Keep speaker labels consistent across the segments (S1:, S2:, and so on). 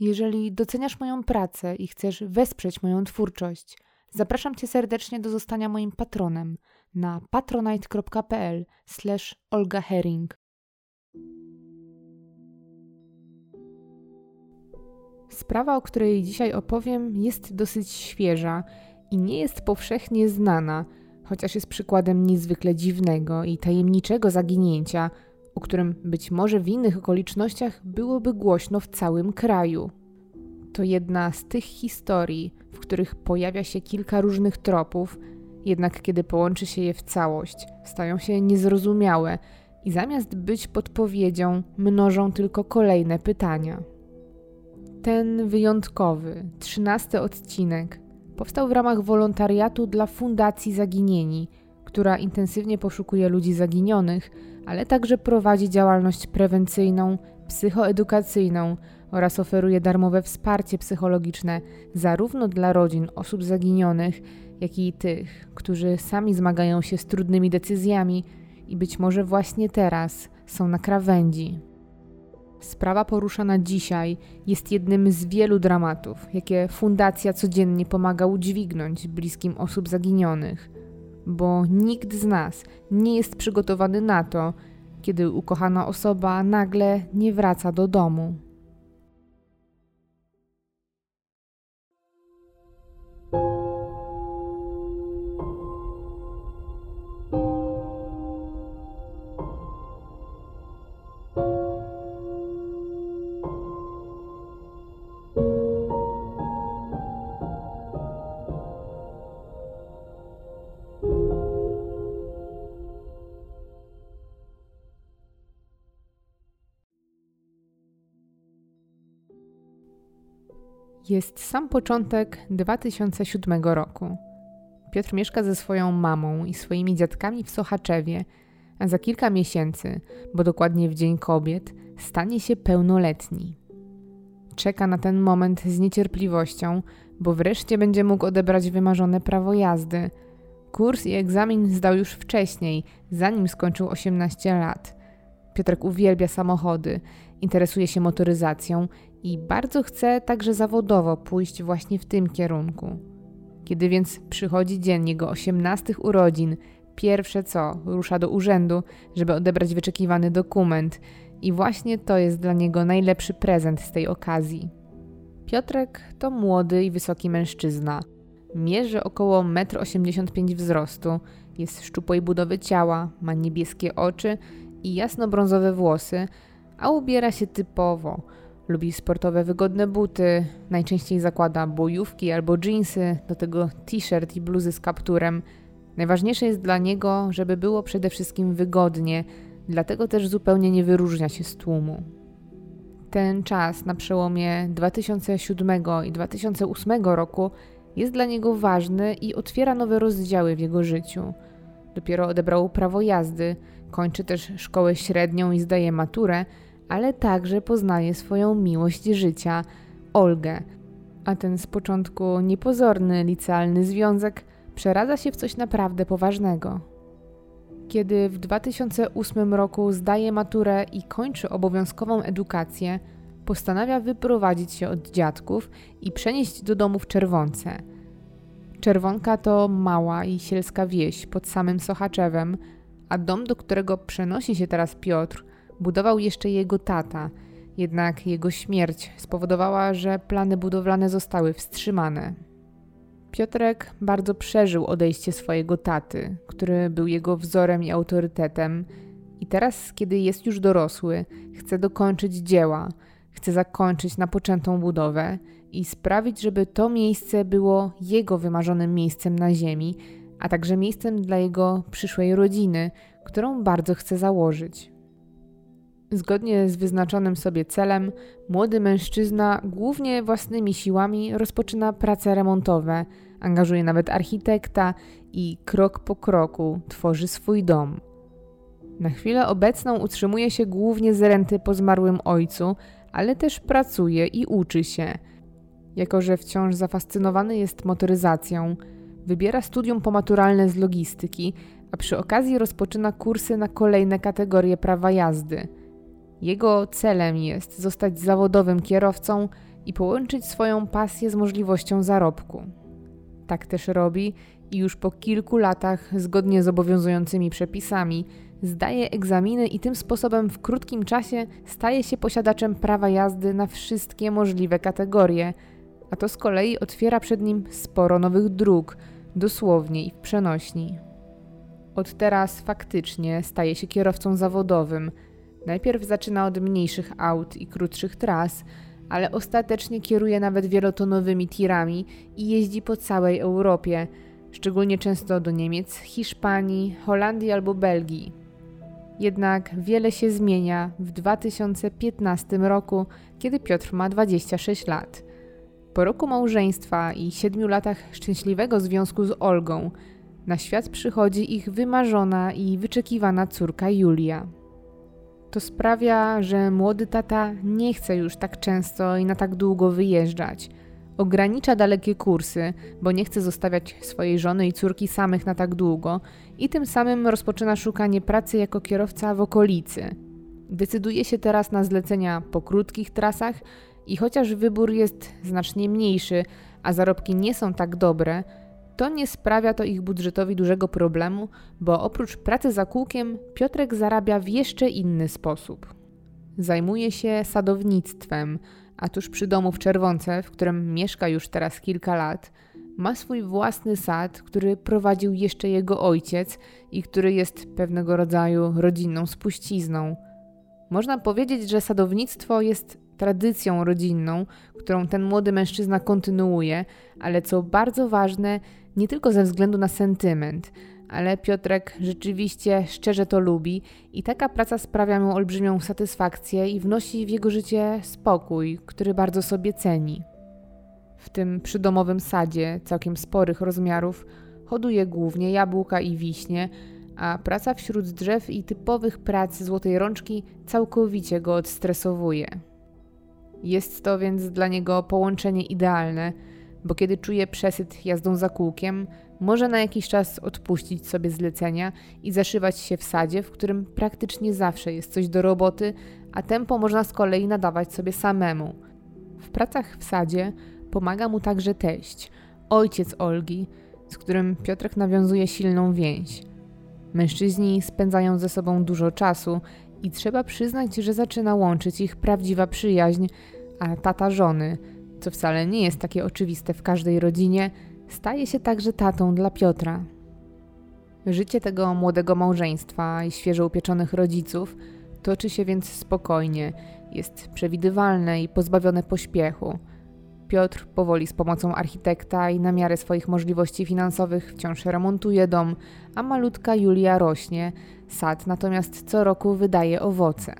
S1: Jeżeli doceniasz moją pracę i chcesz wesprzeć moją twórczość, zapraszam Cię serdecznie do zostania moim patronem na patronite.pl Olga Herring. Sprawa, o której dzisiaj opowiem, jest dosyć świeża i nie jest powszechnie znana, chociaż jest przykładem niezwykle dziwnego i tajemniczego zaginięcia, o którym być może w innych okolicznościach byłoby głośno w całym kraju. To jedna z tych historii, w których pojawia się kilka różnych tropów, jednak kiedy połączy się je w całość, stają się niezrozumiałe i zamiast być podpowiedzią, mnożą tylko kolejne pytania. Ten wyjątkowy, trzynasty odcinek powstał w ramach wolontariatu dla Fundacji Zaginieni, która intensywnie poszukuje ludzi zaginionych, ale także prowadzi działalność prewencyjną, psychoedukacyjną oraz oferuje darmowe wsparcie psychologiczne zarówno dla rodzin osób zaginionych, jak i tych, którzy sami zmagają się z trudnymi decyzjami i być może właśnie teraz są na krawędzi. Sprawa poruszana dzisiaj jest jednym z wielu dramatów, jakie fundacja codziennie pomaga udźwignąć bliskim osób zaginionych, bo nikt z nas nie jest przygotowany na to, kiedy ukochana osoba nagle nie wraca do domu. Jest sam początek 2007 roku. Piotr mieszka ze swoją mamą i swoimi dziadkami w Sochaczewie, a za kilka miesięcy, bo dokładnie w Dzień Kobiet, stanie się pełnoletni. Czeka na ten moment z niecierpliwością, bo wreszcie będzie mógł odebrać wymarzone prawo jazdy. Kurs i egzamin zdał już wcześniej, zanim skończył 18 lat. Piotrek uwielbia samochody, interesuje się motoryzacją i bardzo chce także zawodowo pójść właśnie w tym kierunku. Kiedy więc przychodzi dzień jego osiemnastych urodzin, pierwsze co rusza do urzędu, żeby odebrać wyczekiwany dokument, i właśnie to jest dla niego najlepszy prezent z tej okazji. Piotrek to młody i wysoki mężczyzna. Mierzy około 1,85 m wzrostu, jest szczupłej budowy ciała, ma niebieskie oczy i jasno-brązowe włosy, a ubiera się typowo – Lubi sportowe, wygodne buty, najczęściej zakłada bojówki albo jeansy, do tego t-shirt i bluzy z kapturem. Najważniejsze jest dla niego, żeby było przede wszystkim wygodnie, dlatego też zupełnie nie wyróżnia się z tłumu. Ten czas na przełomie 2007 i 2008 roku jest dla niego ważny i otwiera nowe rozdziały w jego życiu. Dopiero odebrał prawo jazdy, kończy też szkołę średnią i zdaje maturę, ale także poznaje swoją miłość życia, Olgę. A ten z początku niepozorny licealny związek przeradza się w coś naprawdę poważnego. Kiedy w 2008 roku zdaje maturę i kończy obowiązkową edukację, postanawia wyprowadzić się od dziadków i przenieść do domu w Czerwonce. Czerwonka to mała i sielska wieś pod samym Sochaczewem, a dom, do którego przenosi się teraz Piotr, budował jeszcze jego tata, jednak jego śmierć spowodowała, że plany budowlane zostały wstrzymane. Piotrek bardzo przeżył odejście swojego taty, który był jego wzorem i autorytetem, i teraz, kiedy jest już dorosły, chce dokończyć dzieła, chce zakończyć napoczętą budowę i sprawić, żeby to miejsce było jego wymarzonym miejscem na ziemi, a także miejscem dla jego przyszłej rodziny, którą bardzo chce założyć. Zgodnie z wyznaczonym sobie celem, młody mężczyzna głównie własnymi siłami rozpoczyna prace remontowe, angażuje nawet architekta i krok po kroku tworzy swój dom. Na chwilę obecną utrzymuje się głównie z renty po zmarłym ojcu, ale też pracuje i uczy się. Jako, że wciąż zafascynowany jest motoryzacją, wybiera studium pomaturalne z logistyki, a przy okazji rozpoczyna kursy na kolejne kategorie prawa jazdy – jego celem jest zostać zawodowym kierowcą i połączyć swoją pasję z możliwością zarobku. Tak też robi i już po kilku latach, zgodnie z obowiązującymi przepisami, zdaje egzaminy i tym sposobem w krótkim czasie staje się posiadaczem prawa jazdy na wszystkie możliwe kategorie, a to z kolei otwiera przed nim sporo nowych dróg, dosłownie i w przenośni. Od teraz faktycznie staje się kierowcą zawodowym. Najpierw zaczyna od mniejszych aut i krótszych tras, ale ostatecznie kieruje nawet wielotonowymi tirami i jeździ po całej Europie, szczególnie często do Niemiec, Hiszpanii, Holandii albo Belgii. Jednak wiele się zmienia w 2015 roku, kiedy Piotr ma 26 lat. Po roku małżeństwa i siedmiu latach szczęśliwego związku z Olgą, na świat przychodzi ich wymarzona i wyczekiwana córka Julia. To sprawia, że młody tata nie chce już tak często i na tak długo wyjeżdżać. Ogranicza dalekie kursy, bo nie chce zostawiać swojej żony i córki samych na tak długo i tym samym rozpoczyna szukanie pracy jako kierowca w okolicy. Decyduje się teraz na zlecenia po krótkich trasach i chociaż wybór jest znacznie mniejszy, a zarobki nie są tak dobre, to nie sprawia to ich budżetowi dużego problemu, bo oprócz pracy za kółkiem Piotrek zarabia w jeszcze inny sposób. Zajmuje się sadownictwem, a tuż przy domu w Czerwonce, w którym mieszka już teraz kilka lat, ma swój własny sad, który prowadził jeszcze jego ojciec i który jest pewnego rodzaju rodzinną spuścizną. Można powiedzieć, że sadownictwo jest tradycją rodzinną, którą ten młody mężczyzna kontynuuje, ale co bardzo ważne, nie tylko ze względu na sentyment, ale Piotrek rzeczywiście szczerze to lubi i taka praca sprawia mu olbrzymią satysfakcję i wnosi w jego życie spokój, który bardzo sobie ceni. W tym przydomowym sadzie, całkiem sporych rozmiarów, hoduje głównie jabłka i wiśnie, a praca wśród drzew i typowych prac złotej rączki całkowicie go odstresowuje. Jest to więc dla niego połączenie idealne, bo kiedy czuje przesyt jazdą za kółkiem, może na jakiś czas odpuścić sobie zlecenia i zaszywać się w sadzie, w którym praktycznie zawsze jest coś do roboty, a tempo można z kolei nadawać sobie samemu. W pracach w sadzie pomaga mu także teść, ojciec Olgi, z którym Piotrek nawiązuje silną więź. Mężczyźni spędzają ze sobą dużo czasu i trzeba przyznać, że zaczyna łączyć ich prawdziwa przyjaźń, a tata żony, co wcale nie jest takie oczywiste w każdej rodzinie, staje się także tatą dla Piotra. Życie tego młodego małżeństwa i świeżo upieczonych rodziców toczy się więc spokojnie, jest przewidywalne i pozbawione pośpiechu. Piotr powoli z pomocą architekta i na miarę swoich możliwości finansowych wciąż remontuje dom, a malutka Julia rośnie, sad natomiast co roku wydaje owoce.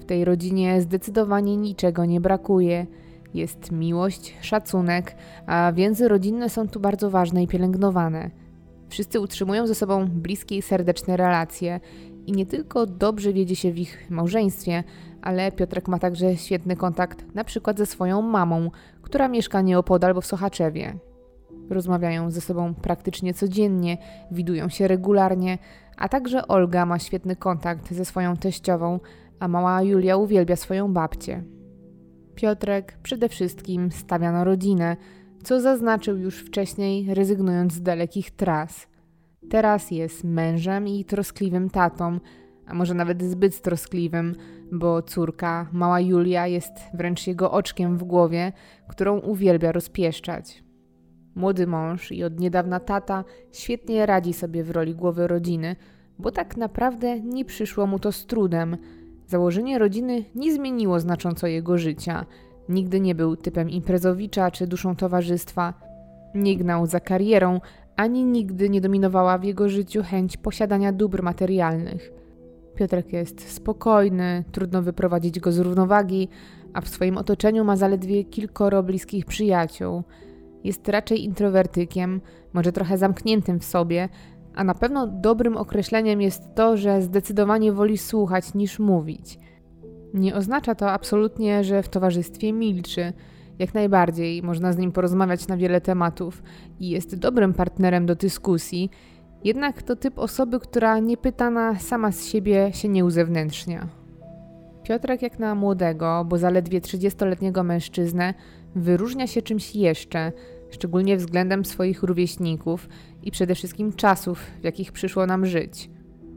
S1: W tej rodzinie zdecydowanie niczego nie brakuje. Jest miłość, szacunek, a więzy rodzinne są tu bardzo ważne i pielęgnowane. Wszyscy utrzymują ze sobą bliskie i serdeczne relacje i nie tylko dobrze wiedzie się w ich małżeństwie, ale Piotrek ma także świetny kontakt na przykład ze swoją mamą, która mieszka nieopodal, bo w Sochaczewie. Rozmawiają ze sobą praktycznie codziennie, widują się regularnie, a także Olga ma świetny kontakt ze swoją teściową, a mała Julia uwielbia swoją babcię. Piotrek przede wszystkim stawia na rodzinę, co zaznaczył już wcześniej, rezygnując z dalekich tras. Teraz jest mężem i troskliwym tatą, a może nawet zbyt troskliwym, bo córka, mała Julia, jest wręcz jego oczkiem w głowie, którą uwielbia rozpieszczać. Młody mąż i od niedawna tata świetnie radzi sobie w roli głowy rodziny, bo tak naprawdę nie przyszło mu to z trudem. Założenie rodziny nie zmieniło znacząco jego życia. Nigdy nie był typem imprezowicza czy duszą towarzystwa. Nie gnał za karierą, ani nigdy nie dominowała w jego życiu chęć posiadania dóbr materialnych. Piotrek jest spokojny, trudno wyprowadzić go z równowagi, a w swoim otoczeniu ma zaledwie kilkoro bliskich przyjaciół. Jest raczej introwertykiem, może trochę zamkniętym w sobie, a na pewno dobrym określeniem jest to, że zdecydowanie woli słuchać niż mówić. Nie oznacza to absolutnie, że w towarzystwie milczy. Jak najbardziej można z nim porozmawiać na wiele tematów i jest dobrym partnerem do dyskusji, jednak to typ osoby, która niepytana sama z siebie się nie uzewnętrznia. Piotrek jak na młodego, bo zaledwie 30-letniego mężczyznę, wyróżnia się czymś jeszcze, szczególnie względem swoich rówieśników i przede wszystkim czasów, w jakich przyszło nam żyć.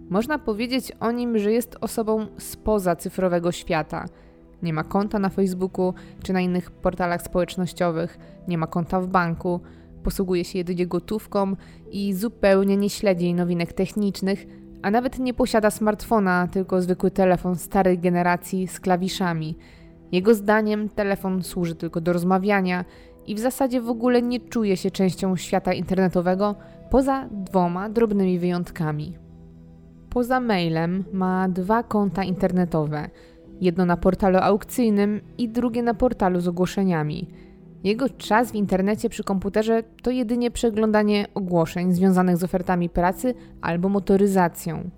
S1: Można powiedzieć o nim, że jest osobą spoza cyfrowego świata. Nie ma konta na Facebooku czy na innych portalach społecznościowych, nie ma konta w banku, posługuje się jedynie gotówką i zupełnie nie śledzi nowinek technicznych, a nawet nie posiada smartfona, tylko zwykły telefon starej generacji z klawiszami. Jego zdaniem telefon służy tylko do rozmawiania i w zasadzie w ogóle nie czuje się częścią świata internetowego, poza dwoma drobnymi wyjątkami. Poza mailem ma dwa konta internetowe. Jedno na portalu aukcyjnym i drugie na portalu z ogłoszeniami. Jego czas w internecie przy komputerze to jedynie przeglądanie ogłoszeń związanych z ofertami pracy albo motoryzacją.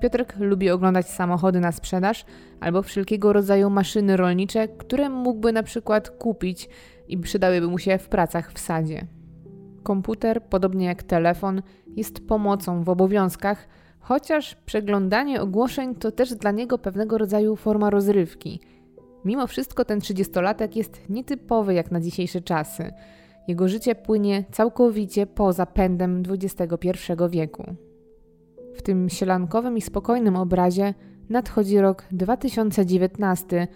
S1: Piotrek lubi oglądać samochody na sprzedaż albo wszelkiego rodzaju maszyny rolnicze, które mógłby na przykład kupić i przydałyby mu się w pracach w sadzie. Komputer, podobnie jak telefon, jest pomocą w obowiązkach, chociaż przeglądanie ogłoszeń to też dla niego pewnego rodzaju forma rozrywki – Mimo wszystko ten trzydziestolatek jest nietypowy jak na dzisiejsze czasy. Jego życie płynie całkowicie poza pędem XXI wieku. W tym sielankowym i spokojnym obrazie nadchodzi rok 2019,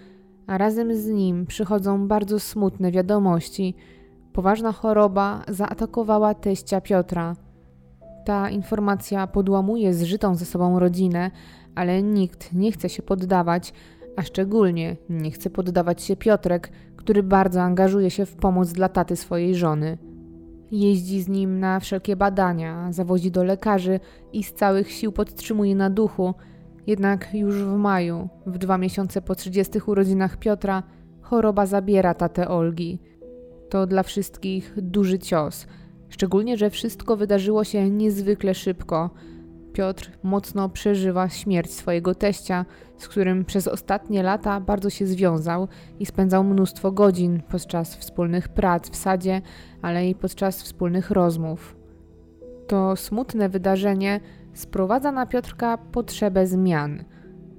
S1: a razem z nim przychodzą bardzo smutne wiadomości. Poważna choroba zaatakowała teścia Piotra. Ta informacja podłamuje zżytą ze sobą rodzinę, ale nikt nie chce się poddawać, a szczególnie nie chce poddawać się Piotrek, który bardzo angażuje się w pomoc dla taty swojej żony. Jeździ z nim na wszelkie badania, zawozi do lekarzy i z całych sił podtrzymuje na duchu. Jednak już w maju, w dwa miesiące po 30 urodzinach Piotra, choroba zabiera tatę Olgi. To dla wszystkich duży cios, szczególnie, że wszystko wydarzyło się niezwykle szybko – Piotr mocno przeżywa śmierć swojego teścia, z którym przez ostatnie lata bardzo się związał i spędzał mnóstwo godzin podczas wspólnych prac w sadzie, ale i podczas wspólnych rozmów. To smutne wydarzenie sprowadza na Piotrka potrzebę zmian.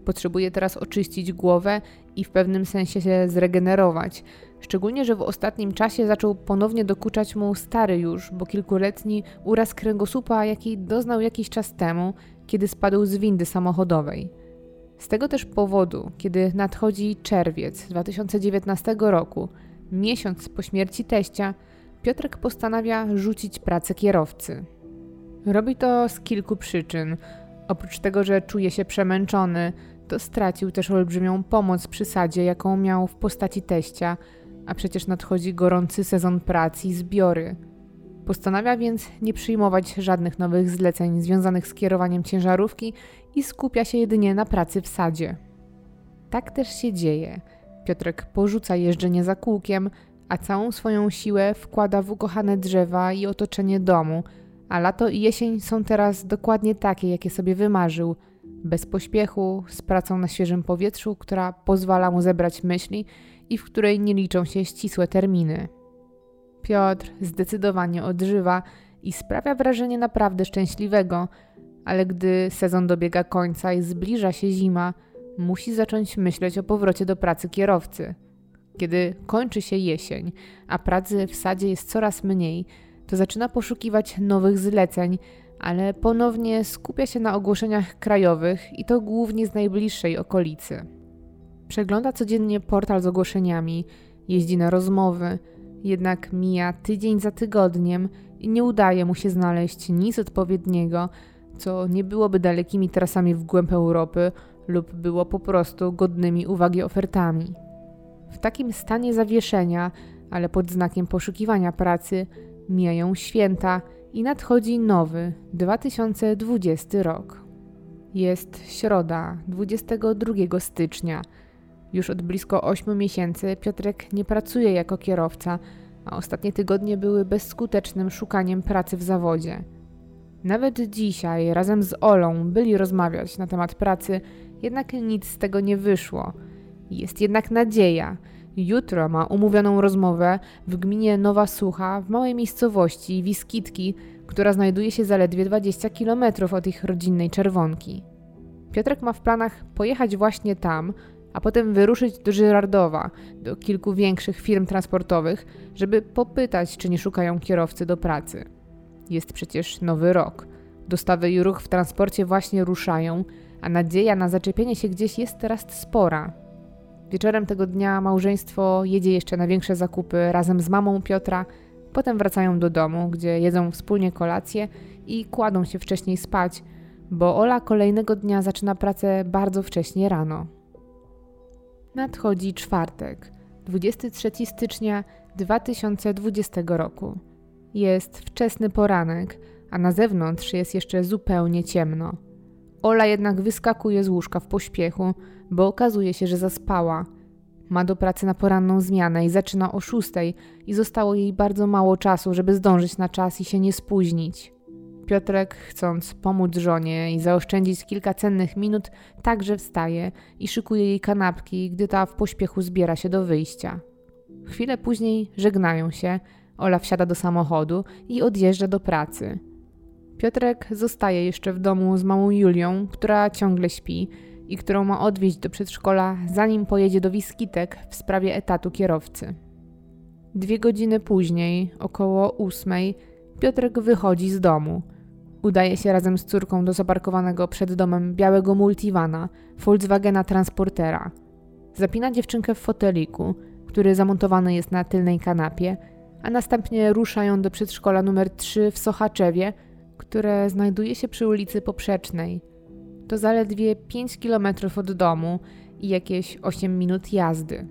S1: Potrzebuje teraz oczyścić głowę i w pewnym sensie się zregenerować, Szczególnie, że w ostatnim czasie zaczął ponownie dokuczać mu stary już, bo kilkuletni uraz kręgosłupa, jaki doznał jakiś czas temu, kiedy spadł z windy samochodowej. Z tego też powodu, kiedy nadchodzi czerwiec 2019 roku, miesiąc po śmierci teścia, Piotrek postanawia rzucić pracę kierowcy. Robi to z kilku przyczyn. Oprócz tego, że czuje się przemęczony, to stracił też olbrzymią pomoc przy sadzie, jaką miał w postaci teścia, a przecież nadchodzi gorący sezon pracy i zbiory. Postanawia więc nie przyjmować żadnych nowych zleceń związanych z kierowaniem ciężarówki i skupia się jedynie na pracy w sadzie. Tak też się dzieje. Piotrek porzuca jeżdżenie za kółkiem, a całą swoją siłę wkłada w ukochane drzewa i otoczenie domu, a lato i jesień są teraz dokładnie takie, jakie sobie wymarzył. Bez pośpiechu, z pracą na świeżym powietrzu, która pozwala mu zebrać myśli i w której nie liczą się ścisłe terminy. Piotr zdecydowanie odżywa i sprawia wrażenie naprawdę szczęśliwego, ale gdy sezon dobiega końca i zbliża się zima, musi zacząć myśleć o powrocie do pracy kierowcy. Kiedy kończy się jesień, a pracy w sadzie jest coraz mniej, to zaczyna poszukiwać nowych zleceń, ale ponownie skupia się na ogłoszeniach krajowych i to głównie z najbliższej okolicy. Przegląda codziennie portal z ogłoszeniami, jeździ na rozmowy, jednak mija tydzień za tygodniem i nie udaje mu się znaleźć nic odpowiedniego, co nie byłoby dalekimi trasami w głęb Europy lub było po prostu godnymi uwagi ofertami. W takim stanie zawieszenia, ale pod znakiem poszukiwania pracy, mijają święta i nadchodzi nowy 2020 rok. Jest środa, 22 stycznia już od blisko 8 miesięcy Piotrek nie pracuje jako kierowca, a ostatnie tygodnie były bezskutecznym szukaniem pracy w zawodzie. Nawet dzisiaj razem z Olą byli rozmawiać na temat pracy, jednak nic z tego nie wyszło. Jest jednak nadzieja. Jutro ma umówioną rozmowę w gminie Nowa Sucha w małej miejscowości Wiskitki, która znajduje się zaledwie 20 km od ich rodzinnej Czerwonki. Piotrek ma w planach pojechać właśnie tam, a potem wyruszyć do Żyrardowa, do kilku większych firm transportowych, żeby popytać, czy nie szukają kierowcy do pracy. Jest przecież nowy rok. Dostawy i ruch w transporcie właśnie ruszają, a nadzieja na zaczepienie się gdzieś jest teraz spora. Wieczorem tego dnia małżeństwo jedzie jeszcze na większe zakupy razem z mamą Piotra, potem wracają do domu, gdzie jedzą wspólnie kolację i kładą się wcześniej spać, bo Ola kolejnego dnia zaczyna pracę bardzo wcześnie rano. Nadchodzi czwartek, 23 stycznia 2020 roku. Jest wczesny poranek, a na zewnątrz jest jeszcze zupełnie ciemno. Ola jednak wyskakuje z łóżka w pośpiechu, bo okazuje się, że zaspała. Ma do pracy na poranną zmianę i zaczyna o szóstej i zostało jej bardzo mało czasu, żeby zdążyć na czas i się nie spóźnić. Piotrek, chcąc pomóc żonie i zaoszczędzić kilka cennych minut, także wstaje i szykuje jej kanapki, gdy ta w pośpiechu zbiera się do wyjścia. Chwilę później żegnają się, Ola wsiada do samochodu i odjeżdża do pracy. Piotrek zostaje jeszcze w domu z małą Julią, która ciągle śpi i którą ma odwieźć do przedszkola, zanim pojedzie do Wiskitek w sprawie etatu kierowcy. Dwie godziny później, około ósmej, Piotrek wychodzi z domu. Udaje się razem z córką do zaparkowanego przed domem białego multivana, Volkswagena Transportera. Zapina dziewczynkę w foteliku, który zamontowany jest na tylnej kanapie, a następnie ruszają do przedszkola numer 3 w Sochaczewie, które znajduje się przy ulicy Poprzecznej. To zaledwie 5 km od domu i jakieś 8 minut jazdy.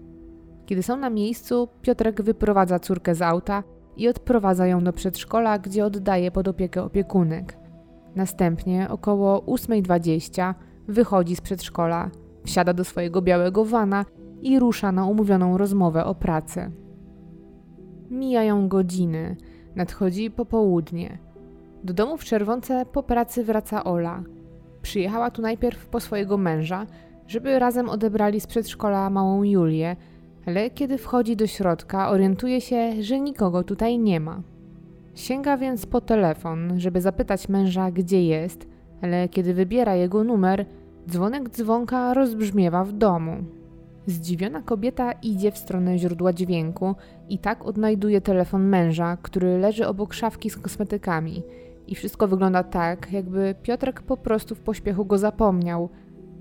S1: Kiedy są na miejscu, Piotrek wyprowadza córkę z auta i odprowadza ją do przedszkola, gdzie oddaje pod opiekę opiekunek. Następnie około 8.20 wychodzi z przedszkola, wsiada do swojego białego wana i rusza na umówioną rozmowę o pracę. Mijają godziny, nadchodzi popołudnie. Do domu w Czerwonce po pracy wraca Ola. Przyjechała tu najpierw po swojego męża, żeby razem odebrali z przedszkola małą Julię, ale kiedy wchodzi do środka, orientuje się, że nikogo tutaj nie ma. Sięga więc po telefon, żeby zapytać męża, gdzie jest, ale kiedy wybiera jego numer, dzwonek dzwonka rozbrzmiewa w domu. Zdziwiona kobieta idzie w stronę źródła dźwięku i tak odnajduje telefon męża, który leży obok szafki z kosmetykami. I wszystko wygląda tak, jakby Piotrek po prostu w pośpiechu go zapomniał.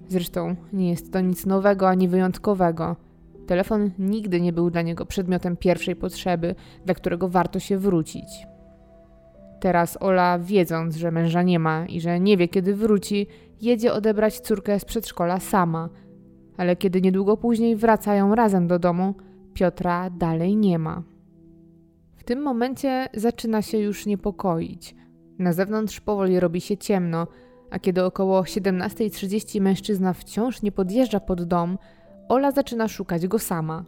S1: Zresztą nie jest to nic nowego ani wyjątkowego. Telefon nigdy nie był dla niego przedmiotem pierwszej potrzeby, dla którego warto się wrócić. Teraz Ola, wiedząc, że męża nie ma i że nie wie, kiedy wróci, jedzie odebrać córkę z przedszkola sama. Ale kiedy niedługo później wracają razem do domu, Piotra dalej nie ma. W tym momencie zaczyna się już niepokoić. Na zewnątrz powoli robi się ciemno, a kiedy około 17.30 mężczyzna wciąż nie podjeżdża pod dom, Ola zaczyna szukać go sama.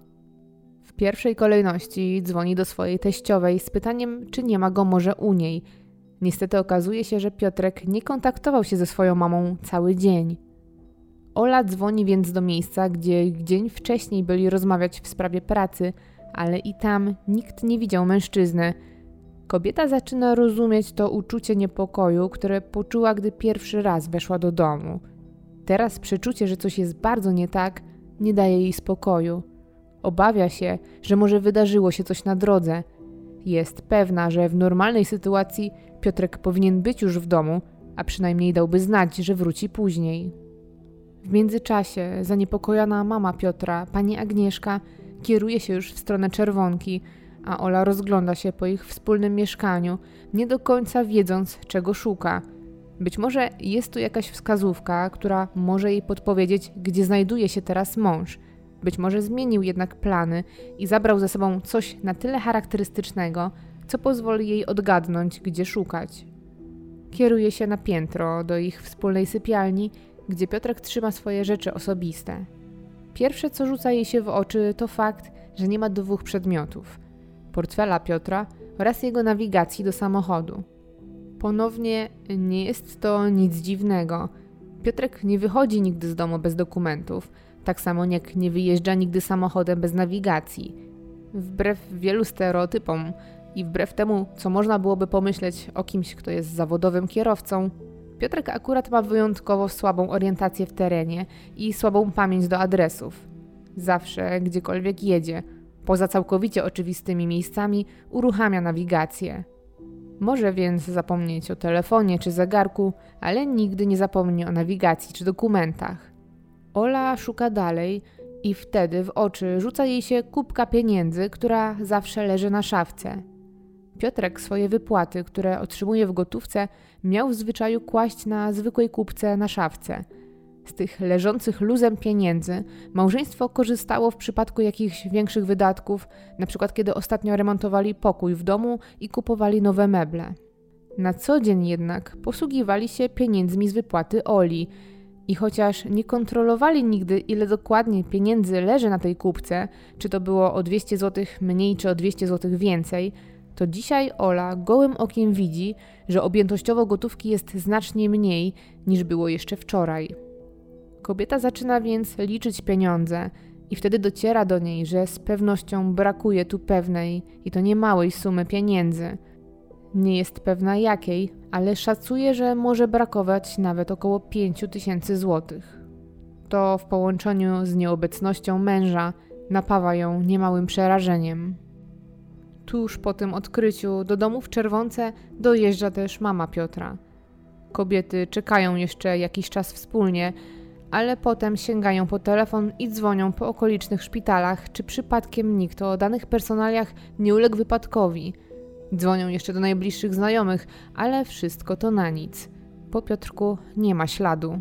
S1: W pierwszej kolejności dzwoni do swojej teściowej z pytaniem, czy nie ma go może u niej. Niestety okazuje się, że Piotrek nie kontaktował się ze swoją mamą cały dzień. Ola dzwoni więc do miejsca, gdzie dzień wcześniej byli rozmawiać w sprawie pracy, ale i tam nikt nie widział mężczyzny. Kobieta zaczyna rozumieć to uczucie niepokoju, które poczuła, gdy pierwszy raz weszła do domu. Teraz przeczucie, że coś jest bardzo nie tak, nie daje jej spokoju. Obawia się, że może wydarzyło się coś na drodze. Jest pewna, że w normalnej sytuacji Piotrek powinien być już w domu, a przynajmniej dałby znać, że wróci później. W międzyczasie zaniepokojona mama Piotra, pani Agnieszka, kieruje się już w stronę czerwonki, a Ola rozgląda się po ich wspólnym mieszkaniu, nie do końca wiedząc, czego szuka. Być może jest tu jakaś wskazówka, która może jej podpowiedzieć, gdzie znajduje się teraz mąż. Być może zmienił jednak plany i zabrał ze sobą coś na tyle charakterystycznego, co pozwoli jej odgadnąć, gdzie szukać. Kieruje się na piętro do ich wspólnej sypialni, gdzie Piotrek trzyma swoje rzeczy osobiste. Pierwsze, co rzuca jej się w oczy, to fakt, że nie ma dwóch przedmiotów: portfela Piotra oraz jego nawigacji do samochodu. Ponownie nie jest to nic dziwnego. Piotrek nie wychodzi nigdy z domu bez dokumentów, tak samo jak nie wyjeżdża nigdy samochodem bez nawigacji. Wbrew wielu stereotypom i wbrew temu, co można byłoby pomyśleć o kimś, kto jest zawodowym kierowcą, Piotrek akurat ma wyjątkowo słabą orientację w terenie i słabą pamięć do adresów. Zawsze, gdziekolwiek jedzie, poza całkowicie oczywistymi miejscami, uruchamia nawigację. Może więc zapomnieć o telefonie czy zegarku, ale nigdy nie zapomni o nawigacji czy dokumentach. Ola szuka dalej i wtedy w oczy rzuca jej się kubka pieniędzy, która zawsze leży na szafce. Piotrek swoje wypłaty, które otrzymuje w gotówce, miał w zwyczaju kłaść na zwykłej kubce na szafce. Z tych leżących luzem pieniędzy małżeństwo korzystało w przypadku jakichś większych wydatków, np. kiedy ostatnio remontowali pokój w domu i kupowali nowe meble. Na co dzień jednak posługiwali się pieniędzmi z wypłaty Oli i chociaż nie kontrolowali nigdy, ile dokładnie pieniędzy leży na tej kubce, czy to było o 200 zł mniej, czy o 200 zł więcej, to dzisiaj Ola gołym okiem widzi, że objętościowo gotówki jest znacznie mniej niż było jeszcze wczoraj. Kobieta zaczyna więc liczyć pieniądze i wtedy dociera do niej, że z pewnością brakuje tu pewnej i to niemałej sumy pieniędzy. Nie jest pewna jakiej, ale szacuje, że może brakować nawet około 5 tysięcy złotych. To w połączeniu z nieobecnością męża napawa ją niemałym przerażeniem. Tuż po tym odkryciu do domu w Czerwonce dojeżdża też mama Piotra. Kobiety czekają jeszcze jakiś czas wspólnie, ale potem sięgają po telefon i dzwonią po okolicznych szpitalach, czy przypadkiem nikt o danych personaliach nie uległ wypadkowi. Dzwonią jeszcze do najbliższych znajomych, ale wszystko to na nic. Po Piotrku nie ma śladu.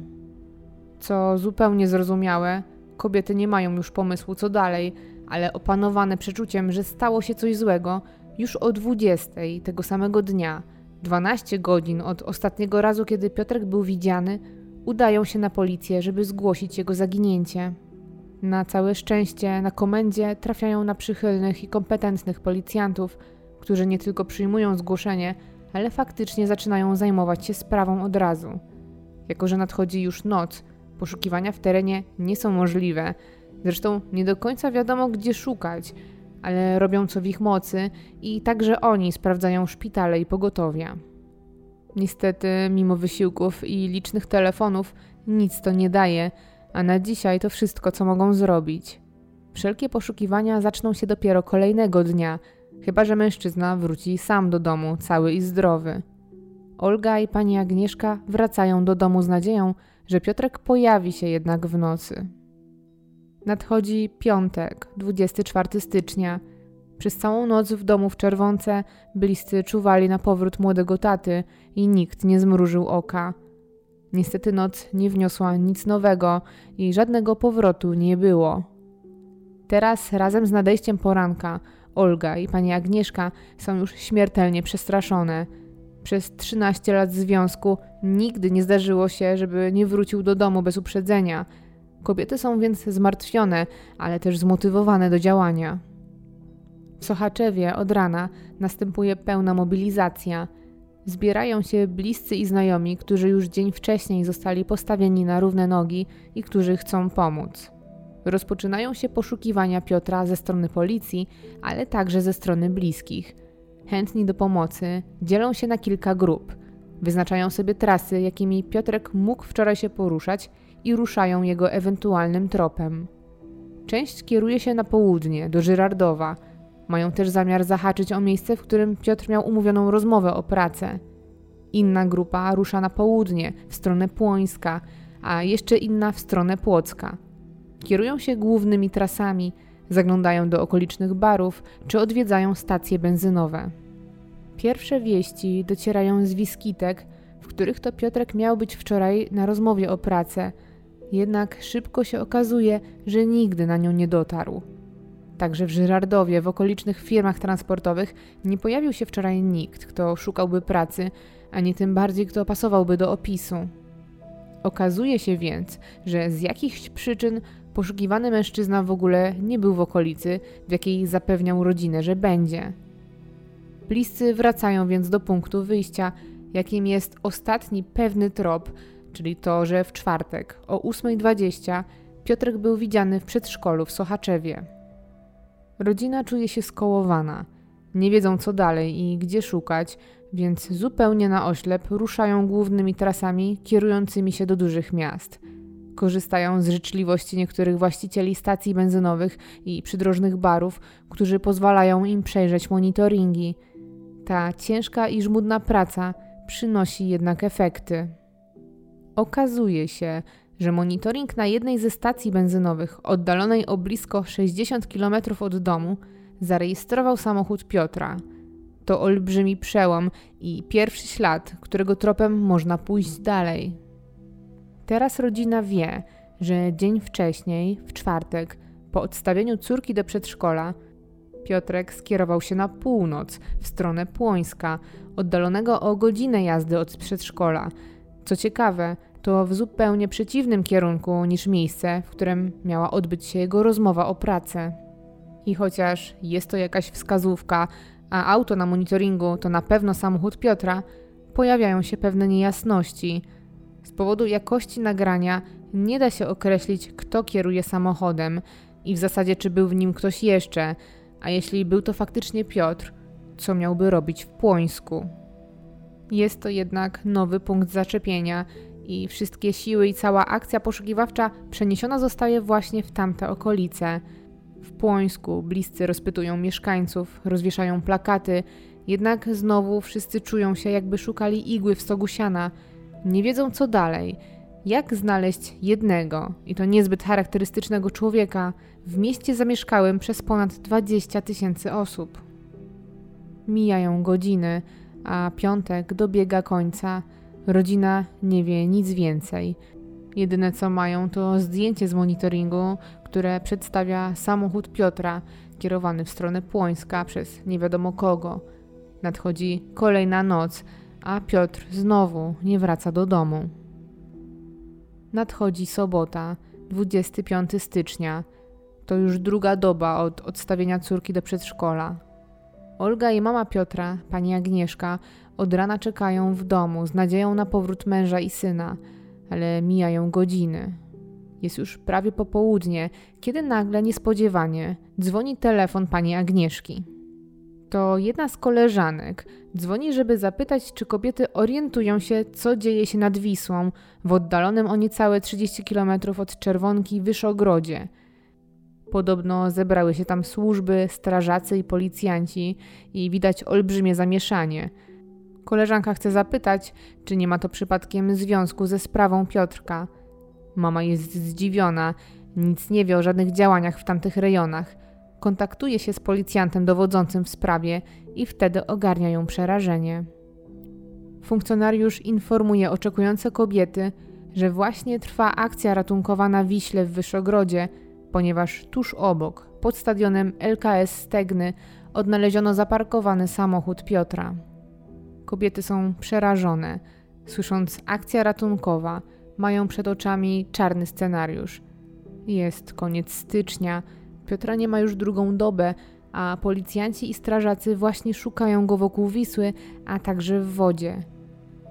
S1: Co zupełnie zrozumiałe, kobiety nie mają już pomysłu co dalej, ale opanowane przeczuciem, że stało się coś złego, już o 20 tego samego dnia, 12 godzin od ostatniego razu, kiedy Piotrek był widziany, udają się na policję, żeby zgłosić jego zaginięcie. Na całe szczęście na komendzie trafiają na przychylnych i kompetentnych policjantów, którzy nie tylko przyjmują zgłoszenie, ale faktycznie zaczynają zajmować się sprawą od razu. Jako, że nadchodzi już noc, poszukiwania w terenie nie są możliwe. Zresztą nie do końca wiadomo, gdzie szukać, ale robią co w ich mocy i także oni sprawdzają szpitale i pogotowia. Niestety, mimo wysiłków i licznych telefonów, nic to nie daje, a na dzisiaj to wszystko, co mogą zrobić. Wszelkie poszukiwania zaczną się dopiero kolejnego dnia, chyba że mężczyzna wróci sam do domu, cały i zdrowy. Olga i pani Agnieszka wracają do domu z nadzieją, że Piotrek pojawi się jednak w nocy. Nadchodzi piątek, 24 stycznia. Przez całą noc w domu w Czerwonce bliscy czuwali na powrót młodego taty i nikt nie zmrużył oka. Niestety noc nie wniosła nic nowego i żadnego powrotu nie było. Teraz razem z nadejściem poranka Olga i pani Agnieszka są już śmiertelnie przestraszone. Przez 13 lat związku nigdy nie zdarzyło się, żeby nie wrócił do domu bez uprzedzenia. Kobiety są więc zmartwione, ale też zmotywowane do działania. W Sochaczewie od rana następuje pełna mobilizacja. Zbierają się bliscy i znajomi, którzy już dzień wcześniej zostali postawieni na równe nogi i którzy chcą pomóc. Rozpoczynają się poszukiwania Piotra ze strony policji, ale także ze strony bliskich. Chętni do pomocy dzielą się na kilka grup. Wyznaczają sobie trasy, jakimi Piotrek mógł wczoraj się poruszać i ruszają jego ewentualnym tropem. Część kieruje się na południe, do Żyrardowa. Mają też zamiar zahaczyć o miejsce, w którym Piotr miał umówioną rozmowę o pracę. Inna grupa rusza na południe, w stronę Płońska, a jeszcze inna w stronę Płocka. Kierują się głównymi trasami, zaglądają do okolicznych barów czy odwiedzają stacje benzynowe. Pierwsze wieści docierają z Wiskitek, w których to Piotrek miał być wczoraj na rozmowie o pracę, jednak szybko się okazuje, że nigdy na nią nie dotarł. Także w Żyrardowie, w okolicznych firmach transportowych nie pojawił się wczoraj nikt, kto szukałby pracy, ani tym bardziej kto pasowałby do opisu. Okazuje się więc, że z jakichś przyczyn poszukiwany mężczyzna w ogóle nie był w okolicy, w jakiej zapewniał rodzinę, że będzie. Bliscy wracają więc do punktu wyjścia, jakim jest ostatni pewny trop, czyli to, że w czwartek o 8.20 Piotrek był widziany w przedszkolu w Sochaczewie. Rodzina czuje się skołowana. Nie wiedzą co dalej i gdzie szukać, więc zupełnie na oślep ruszają głównymi trasami kierującymi się do dużych miast. Korzystają z życzliwości niektórych właścicieli stacji benzynowych i przydrożnych barów, którzy pozwalają im przejrzeć monitoringi. Ta ciężka i żmudna praca przynosi jednak efekty. Okazuje się, że monitoring na jednej ze stacji benzynowych, oddalonej o blisko 60 km od domu, zarejestrował samochód Piotra. To olbrzymi przełom i pierwszy ślad, którego tropem można pójść dalej. Teraz rodzina wie, że dzień wcześniej, w czwartek, po odstawieniu córki do przedszkola, Piotrek skierował się na północ, w stronę Płońska, oddalonego o godzinę jazdy od przedszkola. Co ciekawe, to w zupełnie przeciwnym kierunku niż miejsce, w którym miała odbyć się jego rozmowa o pracę. I chociaż jest to jakaś wskazówka, a auto na monitoringu to na pewno samochód Piotra, pojawiają się pewne niejasności. Z powodu jakości nagrania nie da się określić, kto kieruje samochodem i w zasadzie czy był w nim ktoś jeszcze, a jeśli był to faktycznie Piotr, co miałby robić w Płońsku. Jest to jednak nowy punkt zaczepienia i wszystkie siły i cała akcja poszukiwawcza przeniesiona zostaje właśnie w tamte okolice. W Płońsku bliscy rozpytują mieszkańców, rozwieszają plakaty, jednak znowu wszyscy czują się jakby szukali igły w stogu siana. Nie wiedzą co dalej. Jak znaleźć jednego, i to niezbyt charakterystycznego człowieka, w mieście zamieszkałym przez ponad 20 tysięcy osób? Mijają godziny, a piątek dobiega końca. Rodzina nie wie nic więcej. Jedyne co mają to zdjęcie z monitoringu, które przedstawia samochód Piotra kierowany w stronę Płońska przez nie wiadomo kogo. Nadchodzi kolejna noc, a Piotr znowu nie wraca do domu. Nadchodzi sobota, 25 stycznia. To już druga doba od odstawienia córki do przedszkola. Olga i mama Piotra, pani Agnieszka, od rana czekają w domu z nadzieją na powrót męża i syna, ale mijają godziny. Jest już prawie popołudnie, kiedy nagle niespodziewanie dzwoni telefon pani Agnieszki. To jedna z koleżanek dzwoni, żeby zapytać, czy kobiety orientują się, co dzieje się nad Wisłą, w oddalonym o niecałe 30 km od Czerwonki Wyszogrodzie – Podobno zebrały się tam służby, strażacy i policjanci i widać olbrzymie zamieszanie. Koleżanka chce zapytać, czy nie ma to przypadkiem związku ze sprawą Piotrka. Mama jest zdziwiona, nic nie wie o żadnych działaniach w tamtych rejonach. Kontaktuje się z policjantem dowodzącym w sprawie i wtedy ogarnia ją przerażenie. Funkcjonariusz informuje oczekujące kobiety, że właśnie trwa akcja ratunkowa na Wiśle w Wyszogrodzie – ponieważ tuż obok, pod stadionem LKS Stegny, odnaleziono zaparkowany samochód Piotra. Kobiety są przerażone. Słysząc akcja ratunkowa, mają przed oczami czarny scenariusz. Jest koniec stycznia, Piotra nie ma już drugą dobę, a policjanci i strażacy właśnie szukają go wokół Wisły, a także w wodzie.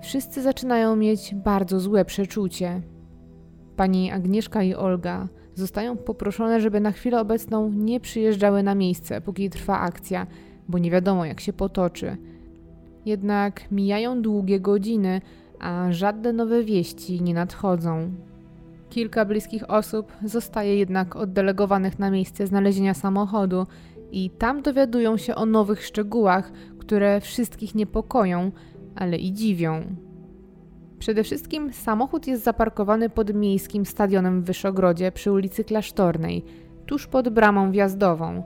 S1: Wszyscy zaczynają mieć bardzo złe przeczucie. Pani Agnieszka i Olga zostają poproszone, żeby na chwilę obecną nie przyjeżdżały na miejsce, póki trwa akcja, bo nie wiadomo jak się potoczy. Jednak mijają długie godziny, a żadne nowe wieści nie nadchodzą. Kilka bliskich osób zostaje jednak oddelegowanych na miejsce znalezienia samochodu i tam dowiadują się o nowych szczegółach, które wszystkich niepokoją, ale i dziwią. Przede wszystkim samochód jest zaparkowany pod miejskim stadionem w Wyszogrodzie przy ulicy Klasztornej, tuż pod bramą wjazdową.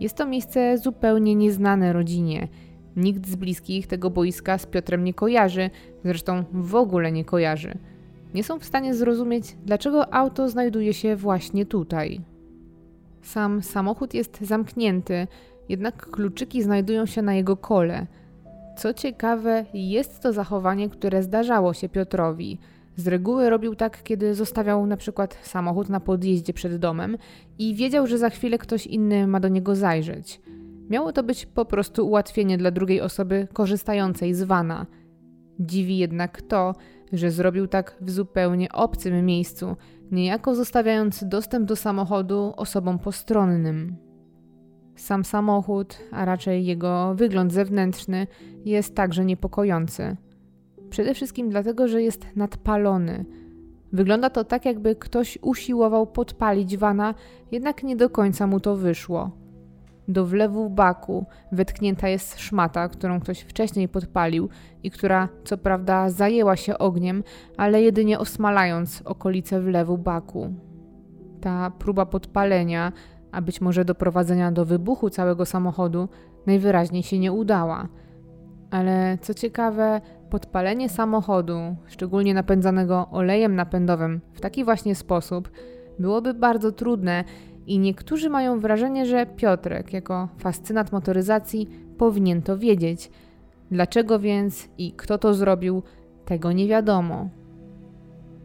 S1: Jest to miejsce zupełnie nieznane rodzinie. Nikt z bliskich tego boiska z Piotrem nie kojarzy, zresztą w ogóle nie kojarzy. Nie są w stanie zrozumieć, dlaczego auto znajduje się właśnie tutaj. Sam samochód jest zamknięty, jednak kluczyki znajdują się na jego kole – co ciekawe, jest to zachowanie, które zdarzało się Piotrowi. Z reguły robił tak, kiedy zostawiał na przykład samochód na podjeździe przed domem i wiedział, że za chwilę ktoś inny ma do niego zajrzeć. Miało to być po prostu ułatwienie dla drugiej osoby korzystającej z wana. Dziwi jednak to, że zrobił tak w zupełnie obcym miejscu, niejako zostawiając dostęp do samochodu osobom postronnym. Sam samochód, a raczej jego wygląd zewnętrzny, jest także niepokojący. Przede wszystkim dlatego, że jest nadpalony. Wygląda to tak, jakby ktoś usiłował podpalić wana, jednak nie do końca mu to wyszło. Do wlewu baku wetknięta jest szmata, którą ktoś wcześniej podpalił i która co prawda zajęła się ogniem, ale jedynie osmalając okolice wlewu baku. Ta próba podpalenia, a być może doprowadzenia do wybuchu całego samochodu, najwyraźniej się nie udała. Ale co ciekawe, podpalenie samochodu, szczególnie napędzanego olejem napędowym, w taki właśnie sposób byłoby bardzo trudne i niektórzy mają wrażenie, że Piotrek, jako fascynat motoryzacji, powinien to wiedzieć. Dlaczego więc i kto to zrobił, tego nie wiadomo.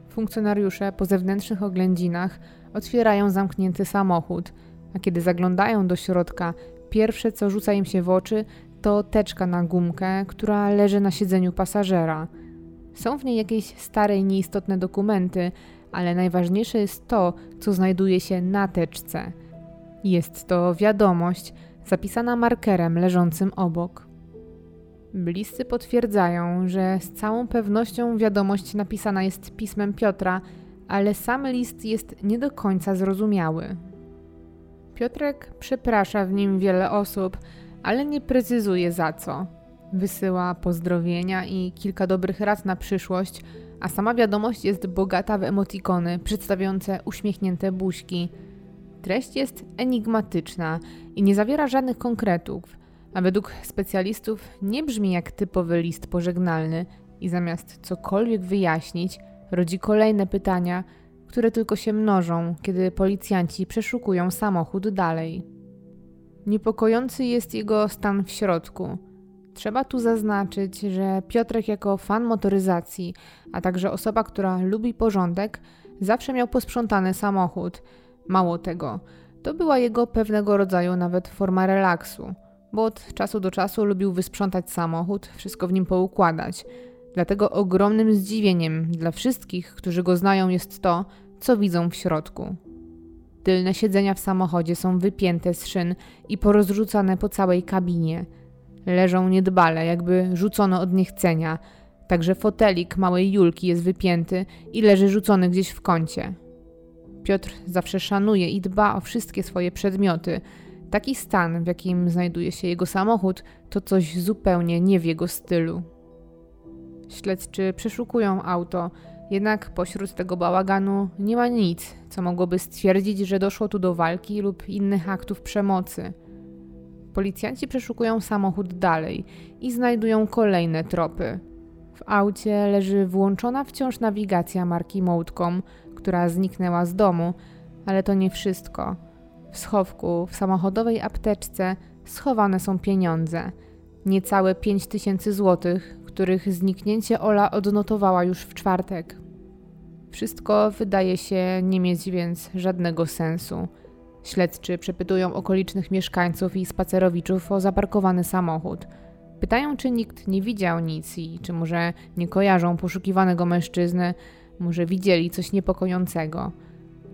S1: Funkcjonariusze po zewnętrznych oględzinach otwierają zamknięty samochód, a kiedy zaglądają do środka, pierwsze co rzuca im się w oczy to teczka na gumkę, która leży na siedzeniu pasażera. Są w niej jakieś stare nieistotne dokumenty, ale najważniejsze jest to, co znajduje się na teczce. Jest to wiadomość zapisana markerem leżącym obok. Bliscy potwierdzają, że z całą pewnością wiadomość napisana jest pismem Piotra, ale sam list jest nie do końca zrozumiały. Piotrek przeprasza w nim wiele osób, ale nie precyzuje za co. Wysyła pozdrowienia i kilka dobrych rad na przyszłość, a sama wiadomość jest bogata w emotikony przedstawiające uśmiechnięte buźki. Treść jest enigmatyczna i nie zawiera żadnych konkretów, a według specjalistów nie brzmi jak typowy list pożegnalny i zamiast cokolwiek wyjaśnić, rodzi kolejne pytania, które tylko się mnożą, kiedy policjanci przeszukują samochód dalej. Niepokojący jest jego stan w środku. Trzeba tu zaznaczyć, że Piotrek jako fan motoryzacji, a także osoba, która lubi porządek, zawsze miał posprzątany samochód. Mało tego, to była jego pewnego rodzaju nawet forma relaksu, bo od czasu do czasu lubił wysprzątać samochód, wszystko w nim poukładać. Dlatego ogromnym zdziwieniem dla wszystkich, którzy go znają, jest to, co widzą w środku. Tylne siedzenia w samochodzie są wypięte z szyn i porozrzucane po całej kabinie. Leżą niedbale, jakby rzucono od niechcenia. Także fotelik małej Julki jest wypięty i leży rzucony gdzieś w kącie. Piotr zawsze szanuje i dba o wszystkie swoje przedmioty. Taki stan, w jakim znajduje się jego samochód, to coś zupełnie nie w jego stylu. Śledczy przeszukują auto, jednak pośród tego bałaganu nie ma nic, co mogłoby stwierdzić, że doszło tu do walki lub innych aktów przemocy. Policjanci przeszukują samochód dalej i znajdują kolejne tropy. W aucie leży włączona wciąż nawigacja marki Mołtkom, która zniknęła z domu, ale to nie wszystko. W schowku, w samochodowej apteczce schowane są pieniądze. Niecałe 5 tysięcy złotych, których zniknięcie Ola odnotowała już w czwartek. Wszystko wydaje się nie mieć więc żadnego sensu. Śledczy przepytują okolicznych mieszkańców i spacerowiczów o zaparkowany samochód. Pytają, czy nikt nie widział nic i czy może nie kojarzą poszukiwanego mężczyzny, może widzieli coś niepokojącego.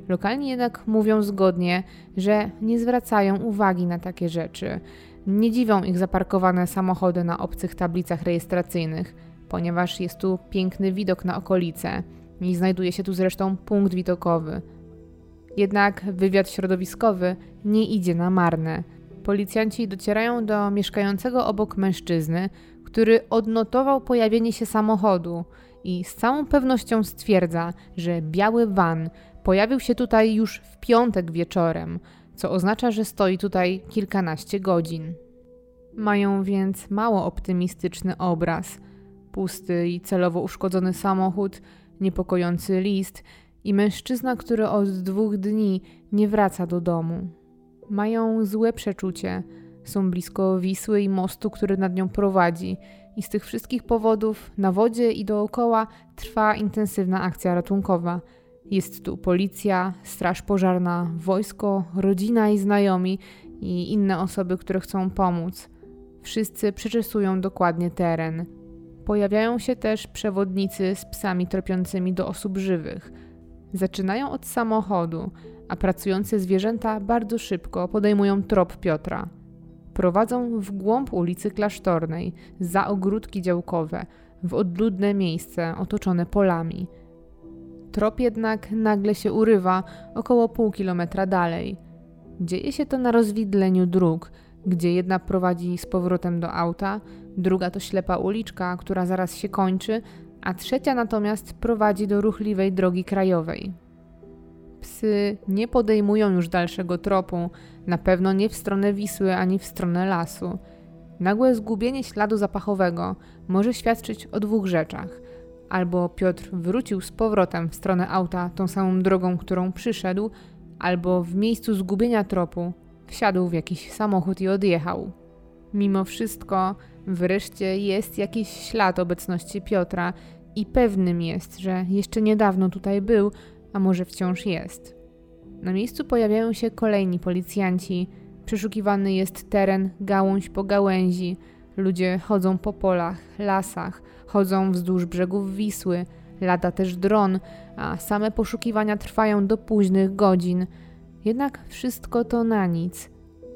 S1: Lokalni jednak mówią zgodnie, że nie zwracają uwagi na takie rzeczy. Nie dziwią ich zaparkowane samochody na obcych tablicach rejestracyjnych, ponieważ jest tu piękny widok na okolice i znajduje się tu zresztą punkt widokowy. Jednak wywiad środowiskowy nie idzie na marne. Policjanci docierają do mieszkającego obok mężczyzny, który odnotował pojawienie się samochodu i z całą pewnością stwierdza, że biały van pojawił się tutaj już w piątek wieczorem, co oznacza, że stoi tutaj kilkanaście godzin. Mają więc mało optymistyczny obraz. Pusty i celowo uszkodzony samochód, niepokojący list i mężczyzna, który od dwóch dni nie wraca do domu. Mają złe przeczucie, są blisko Wisły i mostu, który nad nią prowadzi, i z tych wszystkich powodów na wodzie i dookoła trwa intensywna akcja ratunkowa. Jest tu policja, straż pożarna, wojsko, rodzina i znajomi i inne osoby, które chcą pomóc. Wszyscy przeczesują dokładnie teren. Pojawiają się też przewodnicy z psami tropiącymi do osób żywych. Zaczynają od samochodu, a pracujące zwierzęta bardzo szybko podejmują trop Piotra. Prowadzą w głąb ulicy Klasztornej, za ogródki działkowe, w odludne miejsce otoczone polami. Trop jednak nagle się urywa około pół kilometra dalej. Dzieje się to na rozwidleniu dróg, gdzie jedna prowadzi z powrotem do auta, druga to ślepa uliczka, która zaraz się kończy, a trzecia natomiast prowadzi do ruchliwej drogi krajowej. Psy nie podejmują już dalszego tropu, na pewno nie w stronę Wisły ani w stronę lasu. Nagłe zgubienie śladu zapachowego może świadczyć o dwóch rzeczach. Albo Piotr wrócił z powrotem w stronę auta tą samą drogą, którą przyszedł, albo w miejscu zgubienia tropu wsiadł w jakiś samochód i odjechał. Mimo wszystko, wreszcie jest jakiś ślad obecności Piotra i pewnym jest, że jeszcze niedawno tutaj był, a może wciąż jest. Na miejscu pojawiają się kolejni policjanci. Przeszukiwany jest teren gałąź po gałęzi. Ludzie chodzą po polach, lasach, chodzą wzdłuż brzegów Wisły, lata też dron, a same poszukiwania trwają do późnych godzin. Jednak wszystko to na nic.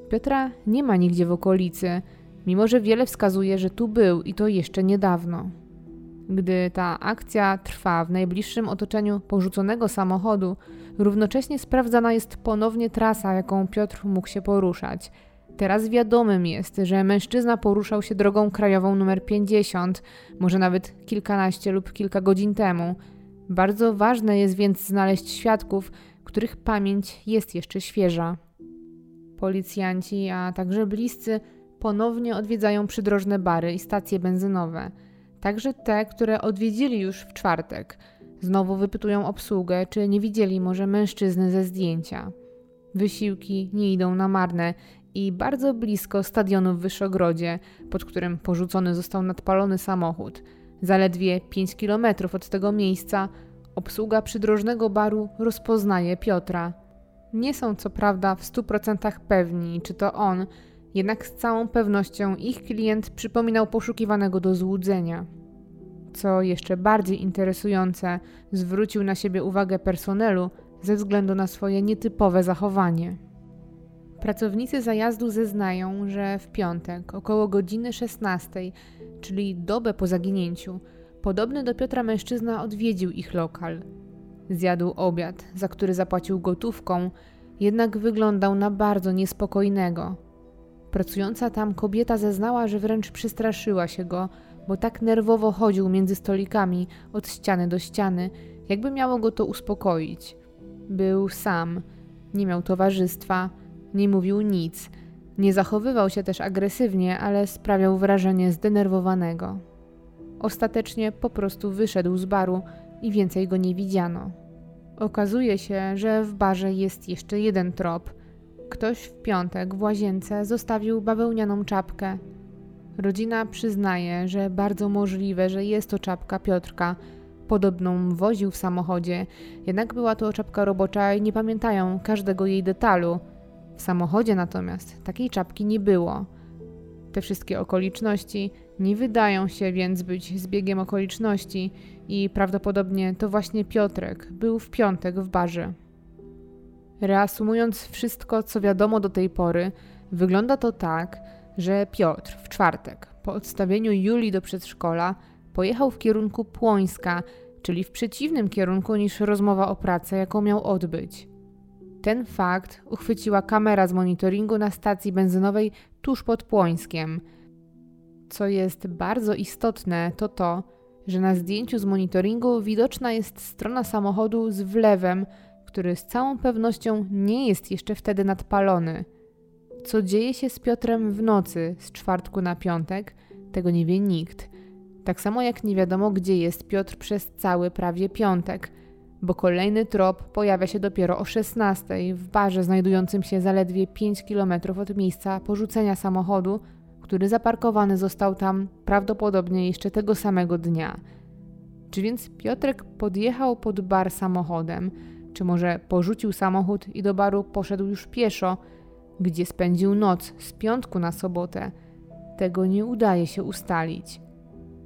S1: Piotra nie ma nigdzie w okolicy, mimo że wiele wskazuje, że tu był i to jeszcze niedawno. Gdy ta akcja trwa w najbliższym otoczeniu porzuconego samochodu, równocześnie sprawdzana jest ponownie trasa, jaką Piotr mógł się poruszać. Teraz wiadomym jest, że mężczyzna poruszał się drogą krajową numer 50, może nawet kilkanaście lub kilka godzin temu. Bardzo ważne jest więc znaleźć świadków, których pamięć jest jeszcze świeża. Policjanci, a także bliscy ponownie odwiedzają przydrożne bary i stacje benzynowe – także te, które odwiedzili już w czwartek. Znowu wypytują obsługę, czy nie widzieli może mężczyzny ze zdjęcia. Wysiłki nie idą na marne i bardzo blisko stadionu w Wyszogrodzie, pod którym porzucony został nadpalony samochód, zaledwie 5 kilometrów od tego miejsca, obsługa przydrożnego baru rozpoznaje Piotra. Nie są co prawda w 100% pewni, czy to on, jednak z całą pewnością ich klient przypominał poszukiwanego do złudzenia. Co jeszcze bardziej interesujące, zwrócił na siebie uwagę personelu ze względu na swoje nietypowe zachowanie. Pracownicy zajazdu zeznają, że w piątek około godziny 16, czyli dobę po zaginięciu, podobny do Piotra mężczyzna odwiedził ich lokal. Zjadł obiad, za który zapłacił gotówką, jednak wyglądał na bardzo niespokojnego Pracująca tam kobieta zeznała, że wręcz przestraszyła się go, bo tak nerwowo chodził między stolikami od ściany do ściany, jakby miało go to uspokoić. Był sam, nie miał towarzystwa, nie mówił nic, nie zachowywał się też agresywnie, ale sprawiał wrażenie zdenerwowanego. Ostatecznie po prostu wyszedł z baru i więcej go nie widziano. Okazuje się, że w barze jest jeszcze jeden trop – Ktoś w piątek w łazience zostawił bawełnianą czapkę. Rodzina przyznaje, że bardzo możliwe, że jest to czapka Piotrka. Podobną woził w samochodzie, jednak była to czapka robocza i nie pamiętają każdego jej detalu. W samochodzie natomiast takiej czapki nie było. Te wszystkie okoliczności nie wydają się więc być zbiegiem okoliczności i prawdopodobnie to właśnie Piotrek był w piątek w barze. Reasumując wszystko, co wiadomo do tej pory, wygląda to tak, że Piotr w czwartek, po odstawieniu Julii do przedszkola, pojechał w kierunku Płońska, czyli w przeciwnym kierunku niż rozmowa o pracy, jaką miał odbyć. Ten fakt uchwyciła kamera z monitoringu na stacji benzynowej tuż pod Płońskiem. Co jest bardzo istotne, to to, że na zdjęciu z monitoringu widoczna jest strona samochodu z wlewem, który z całą pewnością nie jest jeszcze wtedy nadpalony. Co dzieje się z Piotrem w nocy z czwartku na piątek, tego nie wie nikt. Tak samo jak nie wiadomo, gdzie jest Piotr przez cały prawie piątek, bo kolejny trop pojawia się dopiero o 16 w barze znajdującym się zaledwie 5 km od miejsca porzucenia samochodu, który zaparkowany został tam prawdopodobnie jeszcze tego samego dnia. Czy więc Piotrek podjechał pod bar samochodem, czy może porzucił samochód i do baru poszedł już pieszo, gdzie spędził noc z piątku na sobotę? Tego nie udaje się ustalić.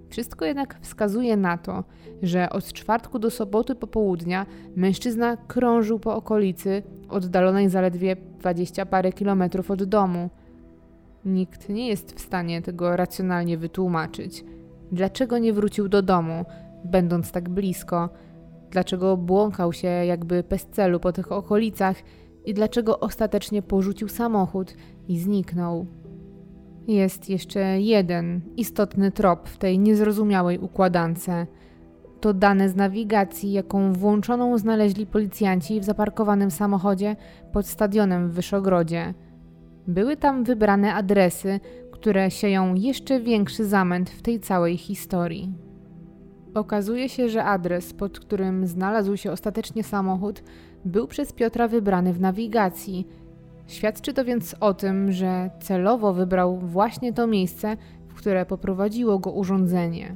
S1: Wszystko jednak wskazuje na to, że od czwartku do soboty popołudnia mężczyzna krążył po okolicy, oddalonej zaledwie dwadzieścia parę kilometrów od domu. Nikt nie jest w stanie tego racjonalnie wytłumaczyć. Dlaczego nie wrócił do domu, będąc tak blisko? Dlaczego błąkał się jakby bez celu po tych okolicach i dlaczego ostatecznie porzucił samochód i zniknął. Jest jeszcze jeden istotny trop w tej niezrozumiałej układance. To dane z nawigacji, jaką włączoną znaleźli policjanci w zaparkowanym samochodzie pod stadionem w Wyszogrodzie. Były tam wybrane adresy, które sieją jeszcze większy zamęt w tej całej historii. Okazuje się, że adres, pod którym znalazł się ostatecznie samochód, był przez Piotra wybrany w nawigacji. Świadczy to więc o tym, że celowo wybrał właśnie to miejsce, w które poprowadziło go urządzenie.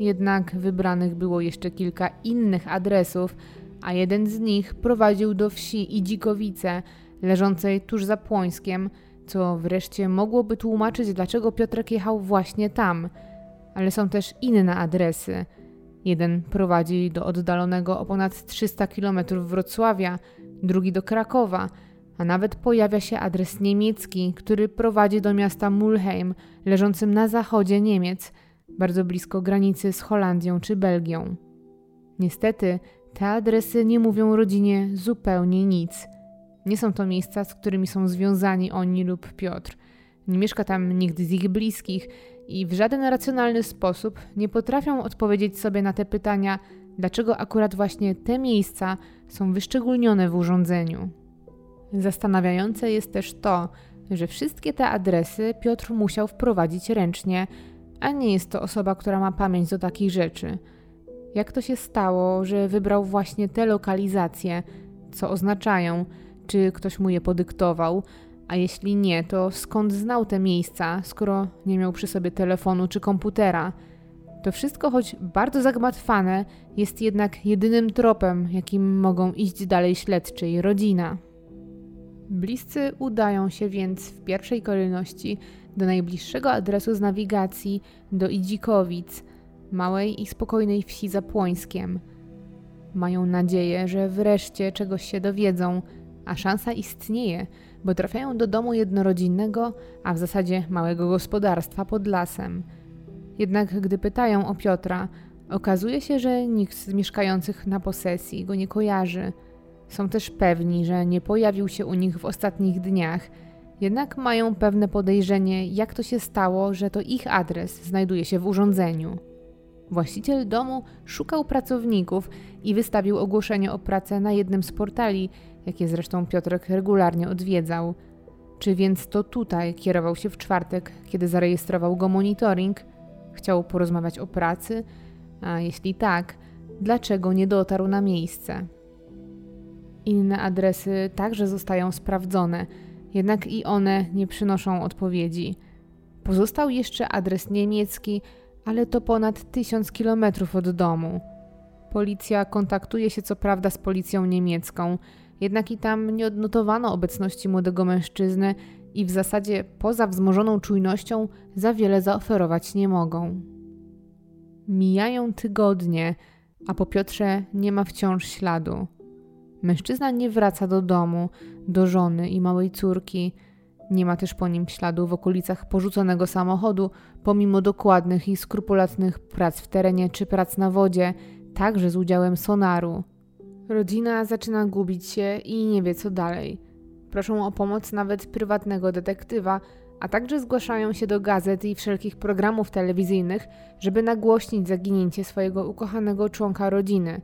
S1: Jednak wybranych było jeszcze kilka innych adresów, a jeden z nich prowadził do wsi Idzikowice, leżącej tuż za Płońskiem, co wreszcie mogłoby tłumaczyć, dlaczego Piotrek jechał właśnie tam. Ale są też inne adresy. Jeden prowadzi do oddalonego o ponad 300 km Wrocławia, drugi do Krakowa, a nawet pojawia się adres niemiecki, który prowadzi do miasta Mulheim, leżącym na zachodzie Niemiec, bardzo blisko granicy z Holandią czy Belgią. Niestety, te adresy nie mówią rodzinie zupełnie nic. Nie są to miejsca, z którymi są związani oni lub Piotr. Nie mieszka tam nikt z ich bliskich i w żaden racjonalny sposób nie potrafią odpowiedzieć sobie na te pytania, dlaczego akurat właśnie te miejsca są wyszczególnione w urządzeniu. Zastanawiające jest też to, że wszystkie te adresy Piotr musiał wprowadzić ręcznie, a nie jest to osoba, która ma pamięć do takich rzeczy. Jak to się stało, że wybrał właśnie te lokalizacje? Co oznaczają? Czy ktoś mu je podyktował? A jeśli nie, to skąd znał te miejsca, skoro nie miał przy sobie telefonu czy komputera? To wszystko, choć bardzo zagmatwane, jest jednak jedynym tropem, jakim mogą iść dalej śledczy i rodzina. Bliscy udają się więc w pierwszej kolejności do najbliższego adresu z nawigacji, do Idzikowic, małej i spokojnej wsi za Płońskiem. Mają nadzieję, że wreszcie czegoś się dowiedzą, a szansa istnieje, bo trafiają do domu jednorodzinnego, a w zasadzie małego gospodarstwa pod lasem. Jednak gdy pytają o Piotra, okazuje się, że nikt z mieszkających na posesji go nie kojarzy. Są też pewni, że nie pojawił się u nich w ostatnich dniach, jednak mają pewne podejrzenie, jak to się stało, że to ich adres znajduje się w urządzeniu. Właściciel domu szukał pracowników i wystawił ogłoszenie o pracę na jednym z portali, jakie zresztą Piotrek regularnie odwiedzał. Czy więc to tutaj kierował się w czwartek, kiedy zarejestrował go monitoring? Chciał porozmawiać o pracy? A jeśli tak, dlaczego nie dotarł na miejsce? Inne adresy także zostają sprawdzone, jednak i one nie przynoszą odpowiedzi. Pozostał jeszcze adres niemiecki, ale to ponad tysiąc kilometrów od domu. Policja kontaktuje się co prawda z policją niemiecką, jednak i tam nie odnotowano obecności młodego mężczyzny i w zasadzie poza wzmożoną czujnością za wiele zaoferować nie mogą. Mijają tygodnie, a po Piotrze nie ma wciąż śladu. Mężczyzna nie wraca do domu, do żony i małej córki. Nie ma też po nim śladu w okolicach porzuconego samochodu, pomimo dokładnych i skrupulatnych prac w terenie czy prac na wodzie, także z udziałem sonaru. Rodzina zaczyna gubić się i nie wie co dalej. Proszą o pomoc nawet prywatnego detektywa, a także zgłaszają się do gazet i wszelkich programów telewizyjnych, żeby nagłośnić zaginięcie swojego ukochanego członka rodziny.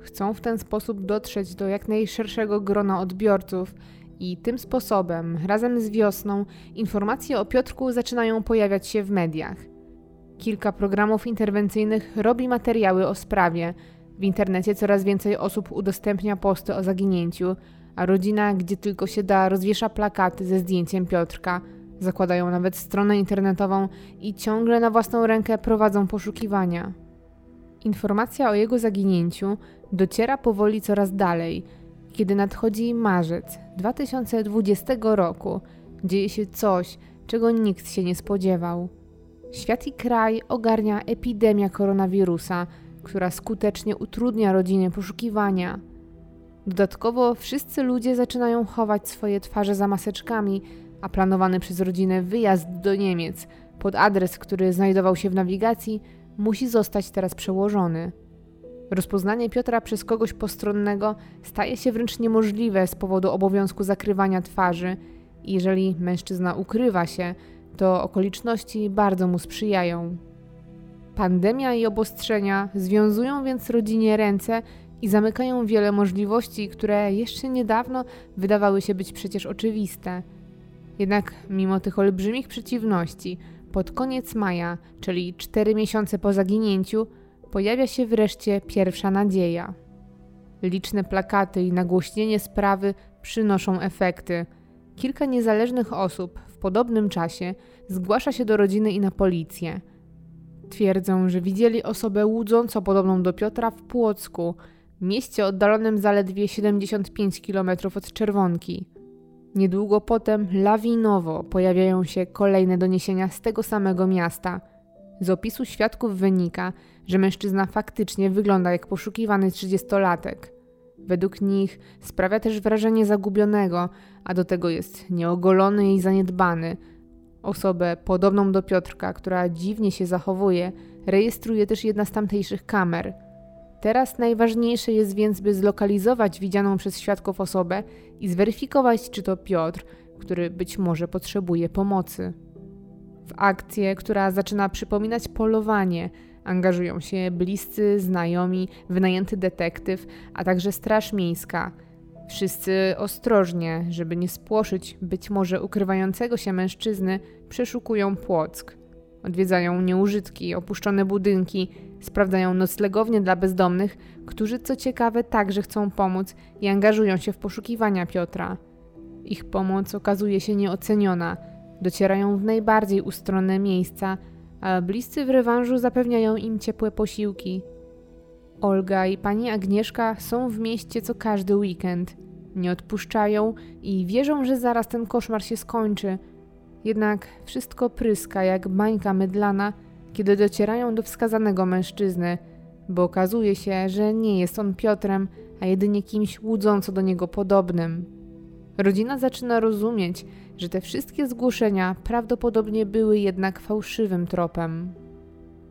S1: Chcą w ten sposób dotrzeć do jak najszerszego grona odbiorców i tym sposobem, razem z wiosną, informacje o Piotrku zaczynają pojawiać się w mediach. Kilka programów interwencyjnych robi materiały o sprawie, w internecie coraz więcej osób udostępnia posty o zaginięciu, a rodzina, gdzie tylko się da, rozwiesza plakaty ze zdjęciem Piotrka. Zakładają nawet stronę internetową i ciągle na własną rękę prowadzą poszukiwania. Informacja o jego zaginięciu dociera powoli coraz dalej. Kiedy nadchodzi marzec 2020 roku, dzieje się coś, czego nikt się nie spodziewał. Świat i kraj ogarnia epidemia koronawirusa, która skutecznie utrudnia rodzinie poszukiwania. Dodatkowo wszyscy ludzie zaczynają chować swoje twarze za maseczkami, a planowany przez rodzinę wyjazd do Niemiec pod adres, który znajdował się w nawigacji, musi zostać teraz przełożony. Rozpoznanie Piotra przez kogoś postronnego staje się wręcz niemożliwe z powodu obowiązku zakrywania twarzy. Jeżeli mężczyzna ukrywa się, to okoliczności bardzo mu sprzyjają. Pandemia i obostrzenia związują więc rodzinie ręce i zamykają wiele możliwości, które jeszcze niedawno wydawały się być przecież oczywiste. Jednak mimo tych olbrzymich przeciwności, pod koniec maja, czyli cztery miesiące po zaginięciu, pojawia się wreszcie pierwsza nadzieja. Liczne plakaty i nagłośnienie sprawy przynoszą efekty. Kilka niezależnych osób w podobnym czasie zgłasza się do rodziny i na policję. Twierdzą, że widzieli osobę łudząco podobną do Piotra w Płocku, mieście oddalonym zaledwie 75 km od Czerwonki. Niedługo potem lawinowo pojawiają się kolejne doniesienia z tego samego miasta. Z opisu świadków wynika, że mężczyzna faktycznie wygląda jak poszukiwany trzydziestolatek. Według nich sprawia też wrażenie zagubionego, a do tego jest nieogolony i zaniedbany. Osobę podobną do Piotrka, która dziwnie się zachowuje, rejestruje też jedna z tamtejszych kamer – Teraz najważniejsze jest więc, by zlokalizować widzianą przez świadków osobę i zweryfikować, czy to Piotr, który być może potrzebuje pomocy. W akcję, która zaczyna przypominać polowanie, angażują się bliscy, znajomi, wynajęty detektyw, a także Straż Miejska. Wszyscy ostrożnie, żeby nie spłoszyć być może ukrywającego się mężczyzny, przeszukują Płock. Odwiedzają nieużytki, opuszczone budynki, sprawdzają noclegownie dla bezdomnych, którzy co ciekawe także chcą pomóc i angażują się w poszukiwania Piotra. Ich pomoc okazuje się nieoceniona, docierają w najbardziej ustronne miejsca, a bliscy w rewanżu zapewniają im ciepłe posiłki. Olga i pani Agnieszka są w mieście co każdy weekend. Nie odpuszczają i wierzą, że zaraz ten koszmar się skończy – jednak wszystko pryska jak bańka mydlana, kiedy docierają do wskazanego mężczyzny, bo okazuje się, że nie jest on Piotrem, a jedynie kimś łudząco do niego podobnym. Rodzina zaczyna rozumieć, że te wszystkie zgłoszenia prawdopodobnie były jednak fałszywym tropem.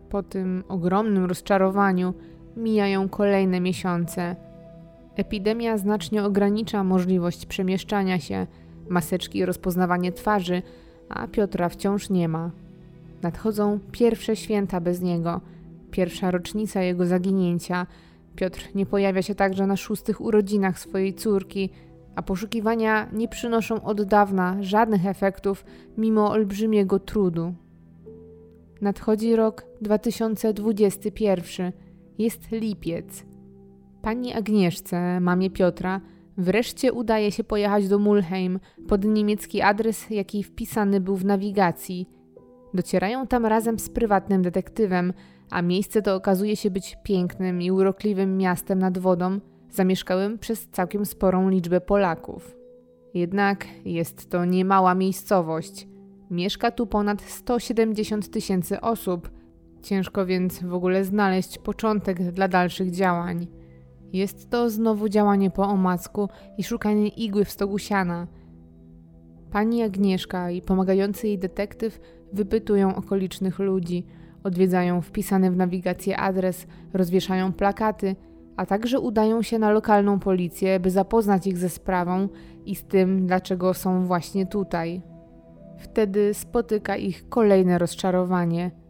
S1: Po tym ogromnym rozczarowaniu mijają kolejne miesiące. Epidemia znacznie ogranicza możliwość przemieszczania się, maseczki i rozpoznawanie twarzy a Piotra wciąż nie ma. Nadchodzą pierwsze święta bez niego, pierwsza rocznica jego zaginięcia. Piotr nie pojawia się także na szóstych urodzinach swojej córki, a poszukiwania nie przynoszą od dawna żadnych efektów, mimo olbrzymiego trudu. Nadchodzi rok 2021. Jest lipiec. Pani Agnieszce, mamie Piotra, Wreszcie udaje się pojechać do Mulheim pod niemiecki adres, jaki wpisany był w nawigacji. Docierają tam razem z prywatnym detektywem, a miejsce to okazuje się być pięknym i urokliwym miastem nad wodą, zamieszkałym przez całkiem sporą liczbę Polaków. Jednak jest to niemała miejscowość. Mieszka tu ponad 170 tysięcy osób. Ciężko więc w ogóle znaleźć początek dla dalszych działań. Jest to znowu działanie po omacku i szukanie igły w stogu siana. Pani Agnieszka i pomagający jej detektyw wypytują okolicznych ludzi, odwiedzają wpisany w nawigację adres, rozwieszają plakaty, a także udają się na lokalną policję, by zapoznać ich ze sprawą i z tym, dlaczego są właśnie tutaj. Wtedy spotyka ich kolejne rozczarowanie.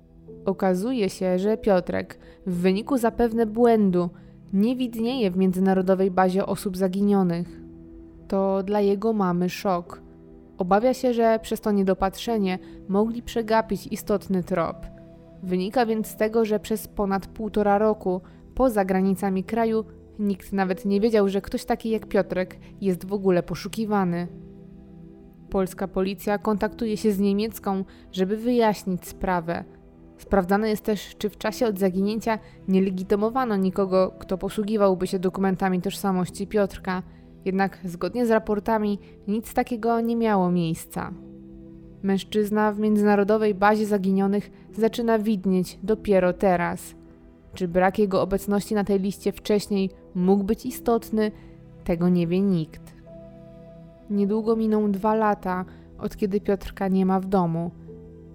S1: Okazuje się, że Piotrek, w wyniku zapewne błędu, nie widnieje w międzynarodowej bazie osób zaginionych. To dla jego mamy szok. Obawia się, że przez to niedopatrzenie mogli przegapić istotny trop. Wynika więc z tego, że przez ponad półtora roku poza granicami kraju nikt nawet nie wiedział, że ktoś taki jak Piotrek jest w ogóle poszukiwany. Polska policja kontaktuje się z niemiecką, żeby wyjaśnić sprawę – Sprawdzane jest też, czy w czasie od zaginięcia nie legitymowano nikogo, kto posługiwałby się dokumentami tożsamości Piotrka, jednak zgodnie z raportami nic takiego nie miało miejsca. Mężczyzna w międzynarodowej bazie zaginionych zaczyna widnieć dopiero teraz. Czy brak jego obecności na tej liście wcześniej mógł być istotny, tego nie wie nikt. Niedługo miną dwa lata, od kiedy Piotrka nie ma w domu –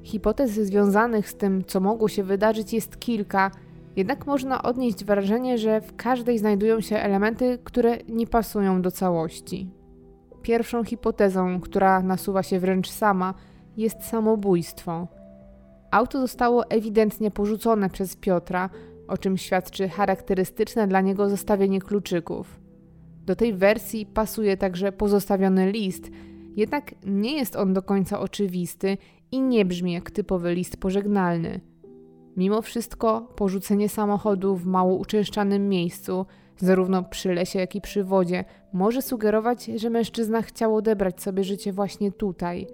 S1: Hipotez związanych z tym, co mogło się wydarzyć, jest kilka, Jednak można odnieść wrażenie, że w każdej znajdują się elementy, które nie pasują do całości. Pierwszą hipotezą, która nasuwa się wręcz sama, jest samobójstwo. Auto zostało ewidentnie porzucone przez Piotra, o czym świadczy charakterystyczne dla niego zostawienie kluczyków. Do tej wersji pasuje także pozostawiony list, jednak nie jest on do końca oczywisty i nie brzmi jak typowy list pożegnalny. Mimo wszystko, porzucenie samochodu w mało uczęszczanym miejscu, zarówno przy lesie, jak i przy wodzie, może sugerować, że mężczyzna chciał odebrać sobie życie właśnie tutaj.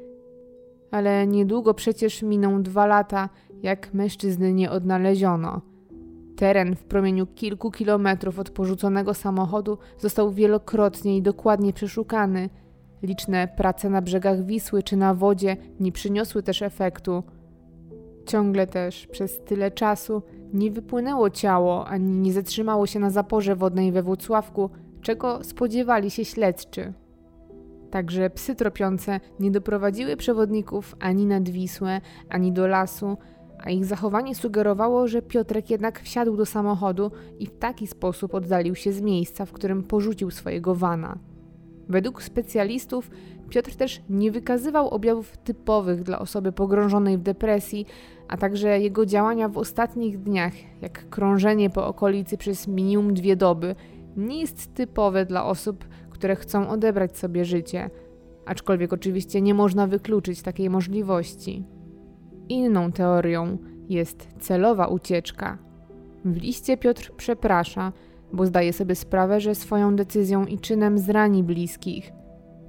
S1: Ale niedługo przecież miną dwa lata, jak mężczyzny nie odnaleziono. Teren w promieniu kilku kilometrów od porzuconego samochodu został wielokrotnie i dokładnie przeszukany. Liczne prace na brzegach Wisły czy na wodzie nie przyniosły też efektu. Ciągle też przez tyle czasu nie wypłynęło ciało ani nie zatrzymało się na zaporze wodnej we Włocławku, czego spodziewali się śledczy. Także psy tropiące nie doprowadziły przewodników ani nad Wisłę, ani do lasu, a ich zachowanie sugerowało, że Piotrek jednak wsiadł do samochodu i w taki sposób oddalił się z miejsca, w którym porzucił swojego wana. Według specjalistów Piotr też nie wykazywał objawów typowych dla osoby pogrążonej w depresji, a także jego działania w ostatnich dniach, jak krążenie po okolicy przez minimum dwie doby, nie jest typowe dla osób, które chcą odebrać sobie życie, aczkolwiek oczywiście nie można wykluczyć takiej możliwości. Inną teorią jest celowa ucieczka. W liście Piotr przeprasza, bo zdaje sobie sprawę, że swoją decyzją i czynem zrani bliskich.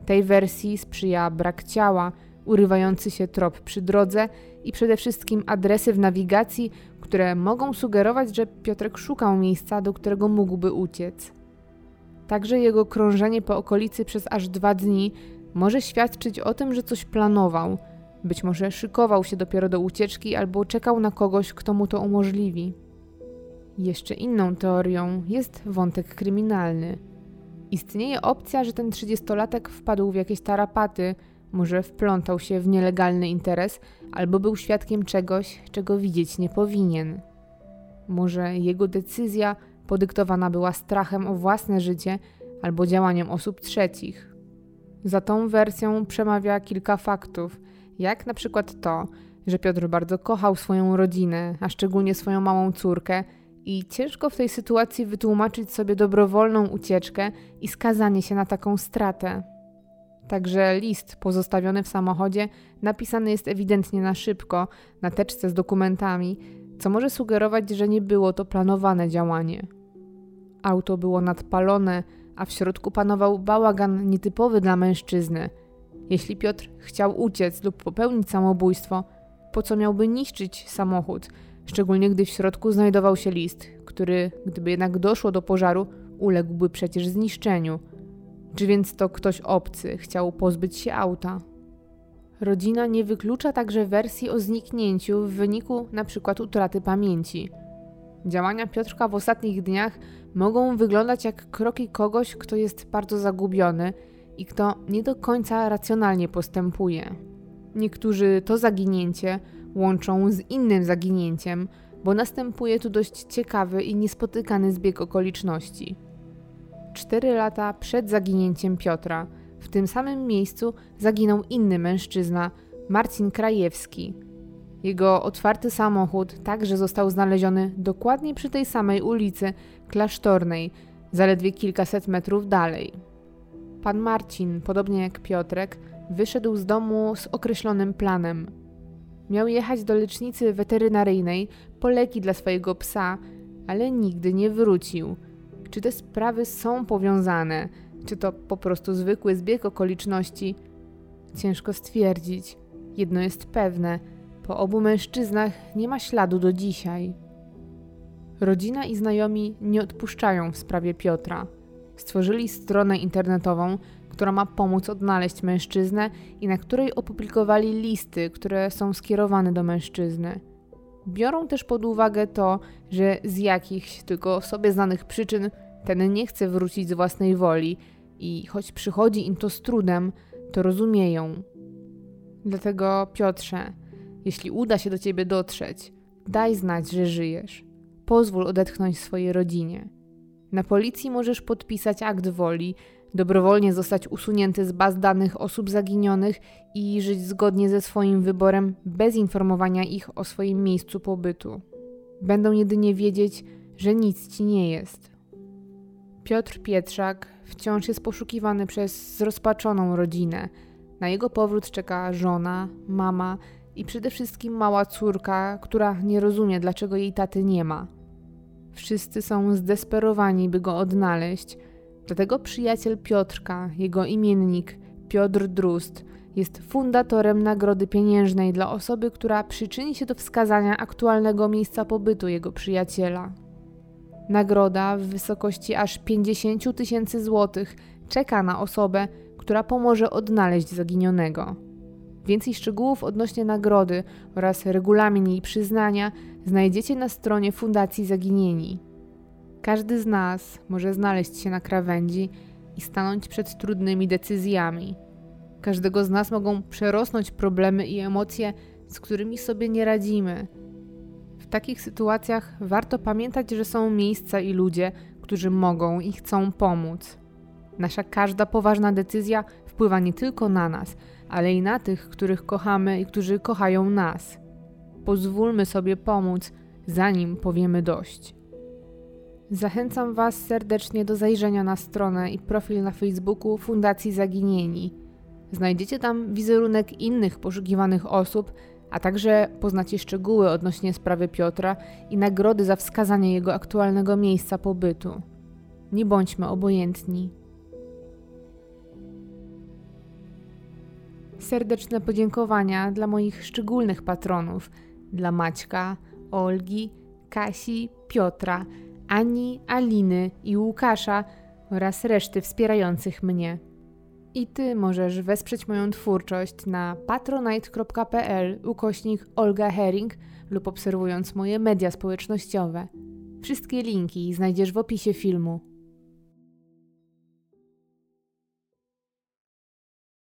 S1: Tej wersji sprzyja brak ciała, urywający się trop przy drodze i przede wszystkim adresy w nawigacji, które mogą sugerować, że Piotrek szukał miejsca, do którego mógłby uciec. Także jego krążenie po okolicy przez aż dwa dni może świadczyć o tym, że coś planował. Być może szykował się dopiero do ucieczki albo czekał na kogoś, kto mu to umożliwi. Jeszcze inną teorią jest wątek kryminalny. Istnieje opcja, że ten trzydziestolatek wpadł w jakieś tarapaty, może wplątał się w nielegalny interes, albo był świadkiem czegoś, czego widzieć nie powinien. Może jego decyzja podyktowana była strachem o własne życie albo działaniem osób trzecich. Za tą wersją przemawia kilka faktów, jak na przykład to, że Piotr bardzo kochał swoją rodzinę, a szczególnie swoją małą córkę, i ciężko w tej sytuacji wytłumaczyć sobie dobrowolną ucieczkę i skazanie się na taką stratę. Także list pozostawiony w samochodzie napisany jest ewidentnie na szybko, na teczce z dokumentami, co może sugerować, że nie było to planowane działanie. Auto było nadpalone, a w środku panował bałagan nietypowy dla mężczyzny. Jeśli Piotr chciał uciec lub popełnić samobójstwo, po co miałby niszczyć samochód, szczególnie gdy w środku znajdował się list, który, gdyby jednak doszło do pożaru, uległby przecież zniszczeniu. Czy więc to ktoś obcy chciał pozbyć się auta? Rodzina nie wyklucza także wersji o zniknięciu w wyniku np. utraty pamięci. Działania Piotrka w ostatnich dniach mogą wyglądać jak kroki kogoś, kto jest bardzo zagubiony i kto nie do końca racjonalnie postępuje. Niektórzy to zaginięcie łączą z innym zaginięciem, bo następuje tu dość ciekawy i niespotykany zbieg okoliczności. Cztery lata przed zaginięciem Piotra, w tym samym miejscu zaginął inny mężczyzna, Marcin Krajewski. Jego otwarty samochód także został znaleziony dokładnie przy tej samej ulicy klasztornej, zaledwie kilkaset metrów dalej. Pan Marcin, podobnie jak Piotrek, wyszedł z domu z określonym planem. Miał jechać do lecznicy weterynaryjnej po leki dla swojego psa, ale nigdy nie wrócił. Czy te sprawy są powiązane? Czy to po prostu zwykły zbieg okoliczności? Ciężko stwierdzić. Jedno jest pewne: po obu mężczyznach nie ma śladu do dzisiaj. Rodzina i znajomi nie odpuszczają w sprawie Piotra. Stworzyli stronę internetową, która ma pomóc odnaleźć mężczyznę i na której opublikowali listy, które są skierowane do mężczyzny. Biorą też pod uwagę to, że z jakichś tylko sobie znanych przyczyn ten nie chce wrócić z własnej woli i choć przychodzi im to z trudem, to rozumieją. Dlatego, Piotrze, jeśli uda się do ciebie dotrzeć, daj znać, że żyjesz. pozwól odetchnąć swojej rodzinie. Na policji możesz podpisać akt woli, dobrowolnie zostać usunięty z baz danych osób zaginionych i żyć zgodnie ze swoim wyborem bez informowania ich o swoim miejscu pobytu. Będą jedynie wiedzieć, że nic ci nie jest. Piotr Pietrzak wciąż jest poszukiwany przez zrozpaczoną rodzinę. Na jego powrót czeka żona, mama i przede wszystkim mała córka, która nie rozumie, dlaczego jej taty nie ma. Wszyscy są zdesperowani, by go odnaleźć. Dlatego przyjaciel Piotrka, jego imiennik Piotr Drust, jest fundatorem nagrody pieniężnej dla osoby, która przyczyni się do wskazania aktualnego miejsca pobytu jego przyjaciela. Nagroda w wysokości aż 50 tysięcy złotych czeka na osobę, która pomoże odnaleźć zaginionego. Więcej szczegółów odnośnie nagrody oraz regulamin jej przyznania znajdziecie na stronie Fundacji Zaginieni. Każdy z nas może znaleźć się na krawędzi i stanąć przed trudnymi decyzjami. Każdego z nas mogą przerosnąć problemy i emocje, z którymi sobie nie radzimy. W takich sytuacjach warto pamiętać, że są miejsca i ludzie, którzy mogą i chcą pomóc. Nasza każda poważna decyzja wpływa nie tylko na nas, ale i na tych, których kochamy i którzy kochają nas. Pozwólmy sobie pomóc, zanim powiemy dość. Zachęcam Was serdecznie do zajrzenia na stronę i profil na Facebooku Fundacji Zaginieni. Znajdziecie tam wizerunek innych poszukiwanych osób, a także poznacie szczegóły odnośnie sprawy Piotra i nagrody za wskazanie jego aktualnego miejsca pobytu. Nie bądźmy obojętni. Serdeczne podziękowania dla moich szczególnych patronów, dla Maćka, Olgi, Kasi, Piotra, Ani, Aliny i Łukasza oraz reszty wspierających mnie. I Ty możesz wesprzeć moją twórczość na patronite.pl ukośnik Olga Herring lub obserwując moje media społecznościowe. Wszystkie linki znajdziesz w opisie filmu.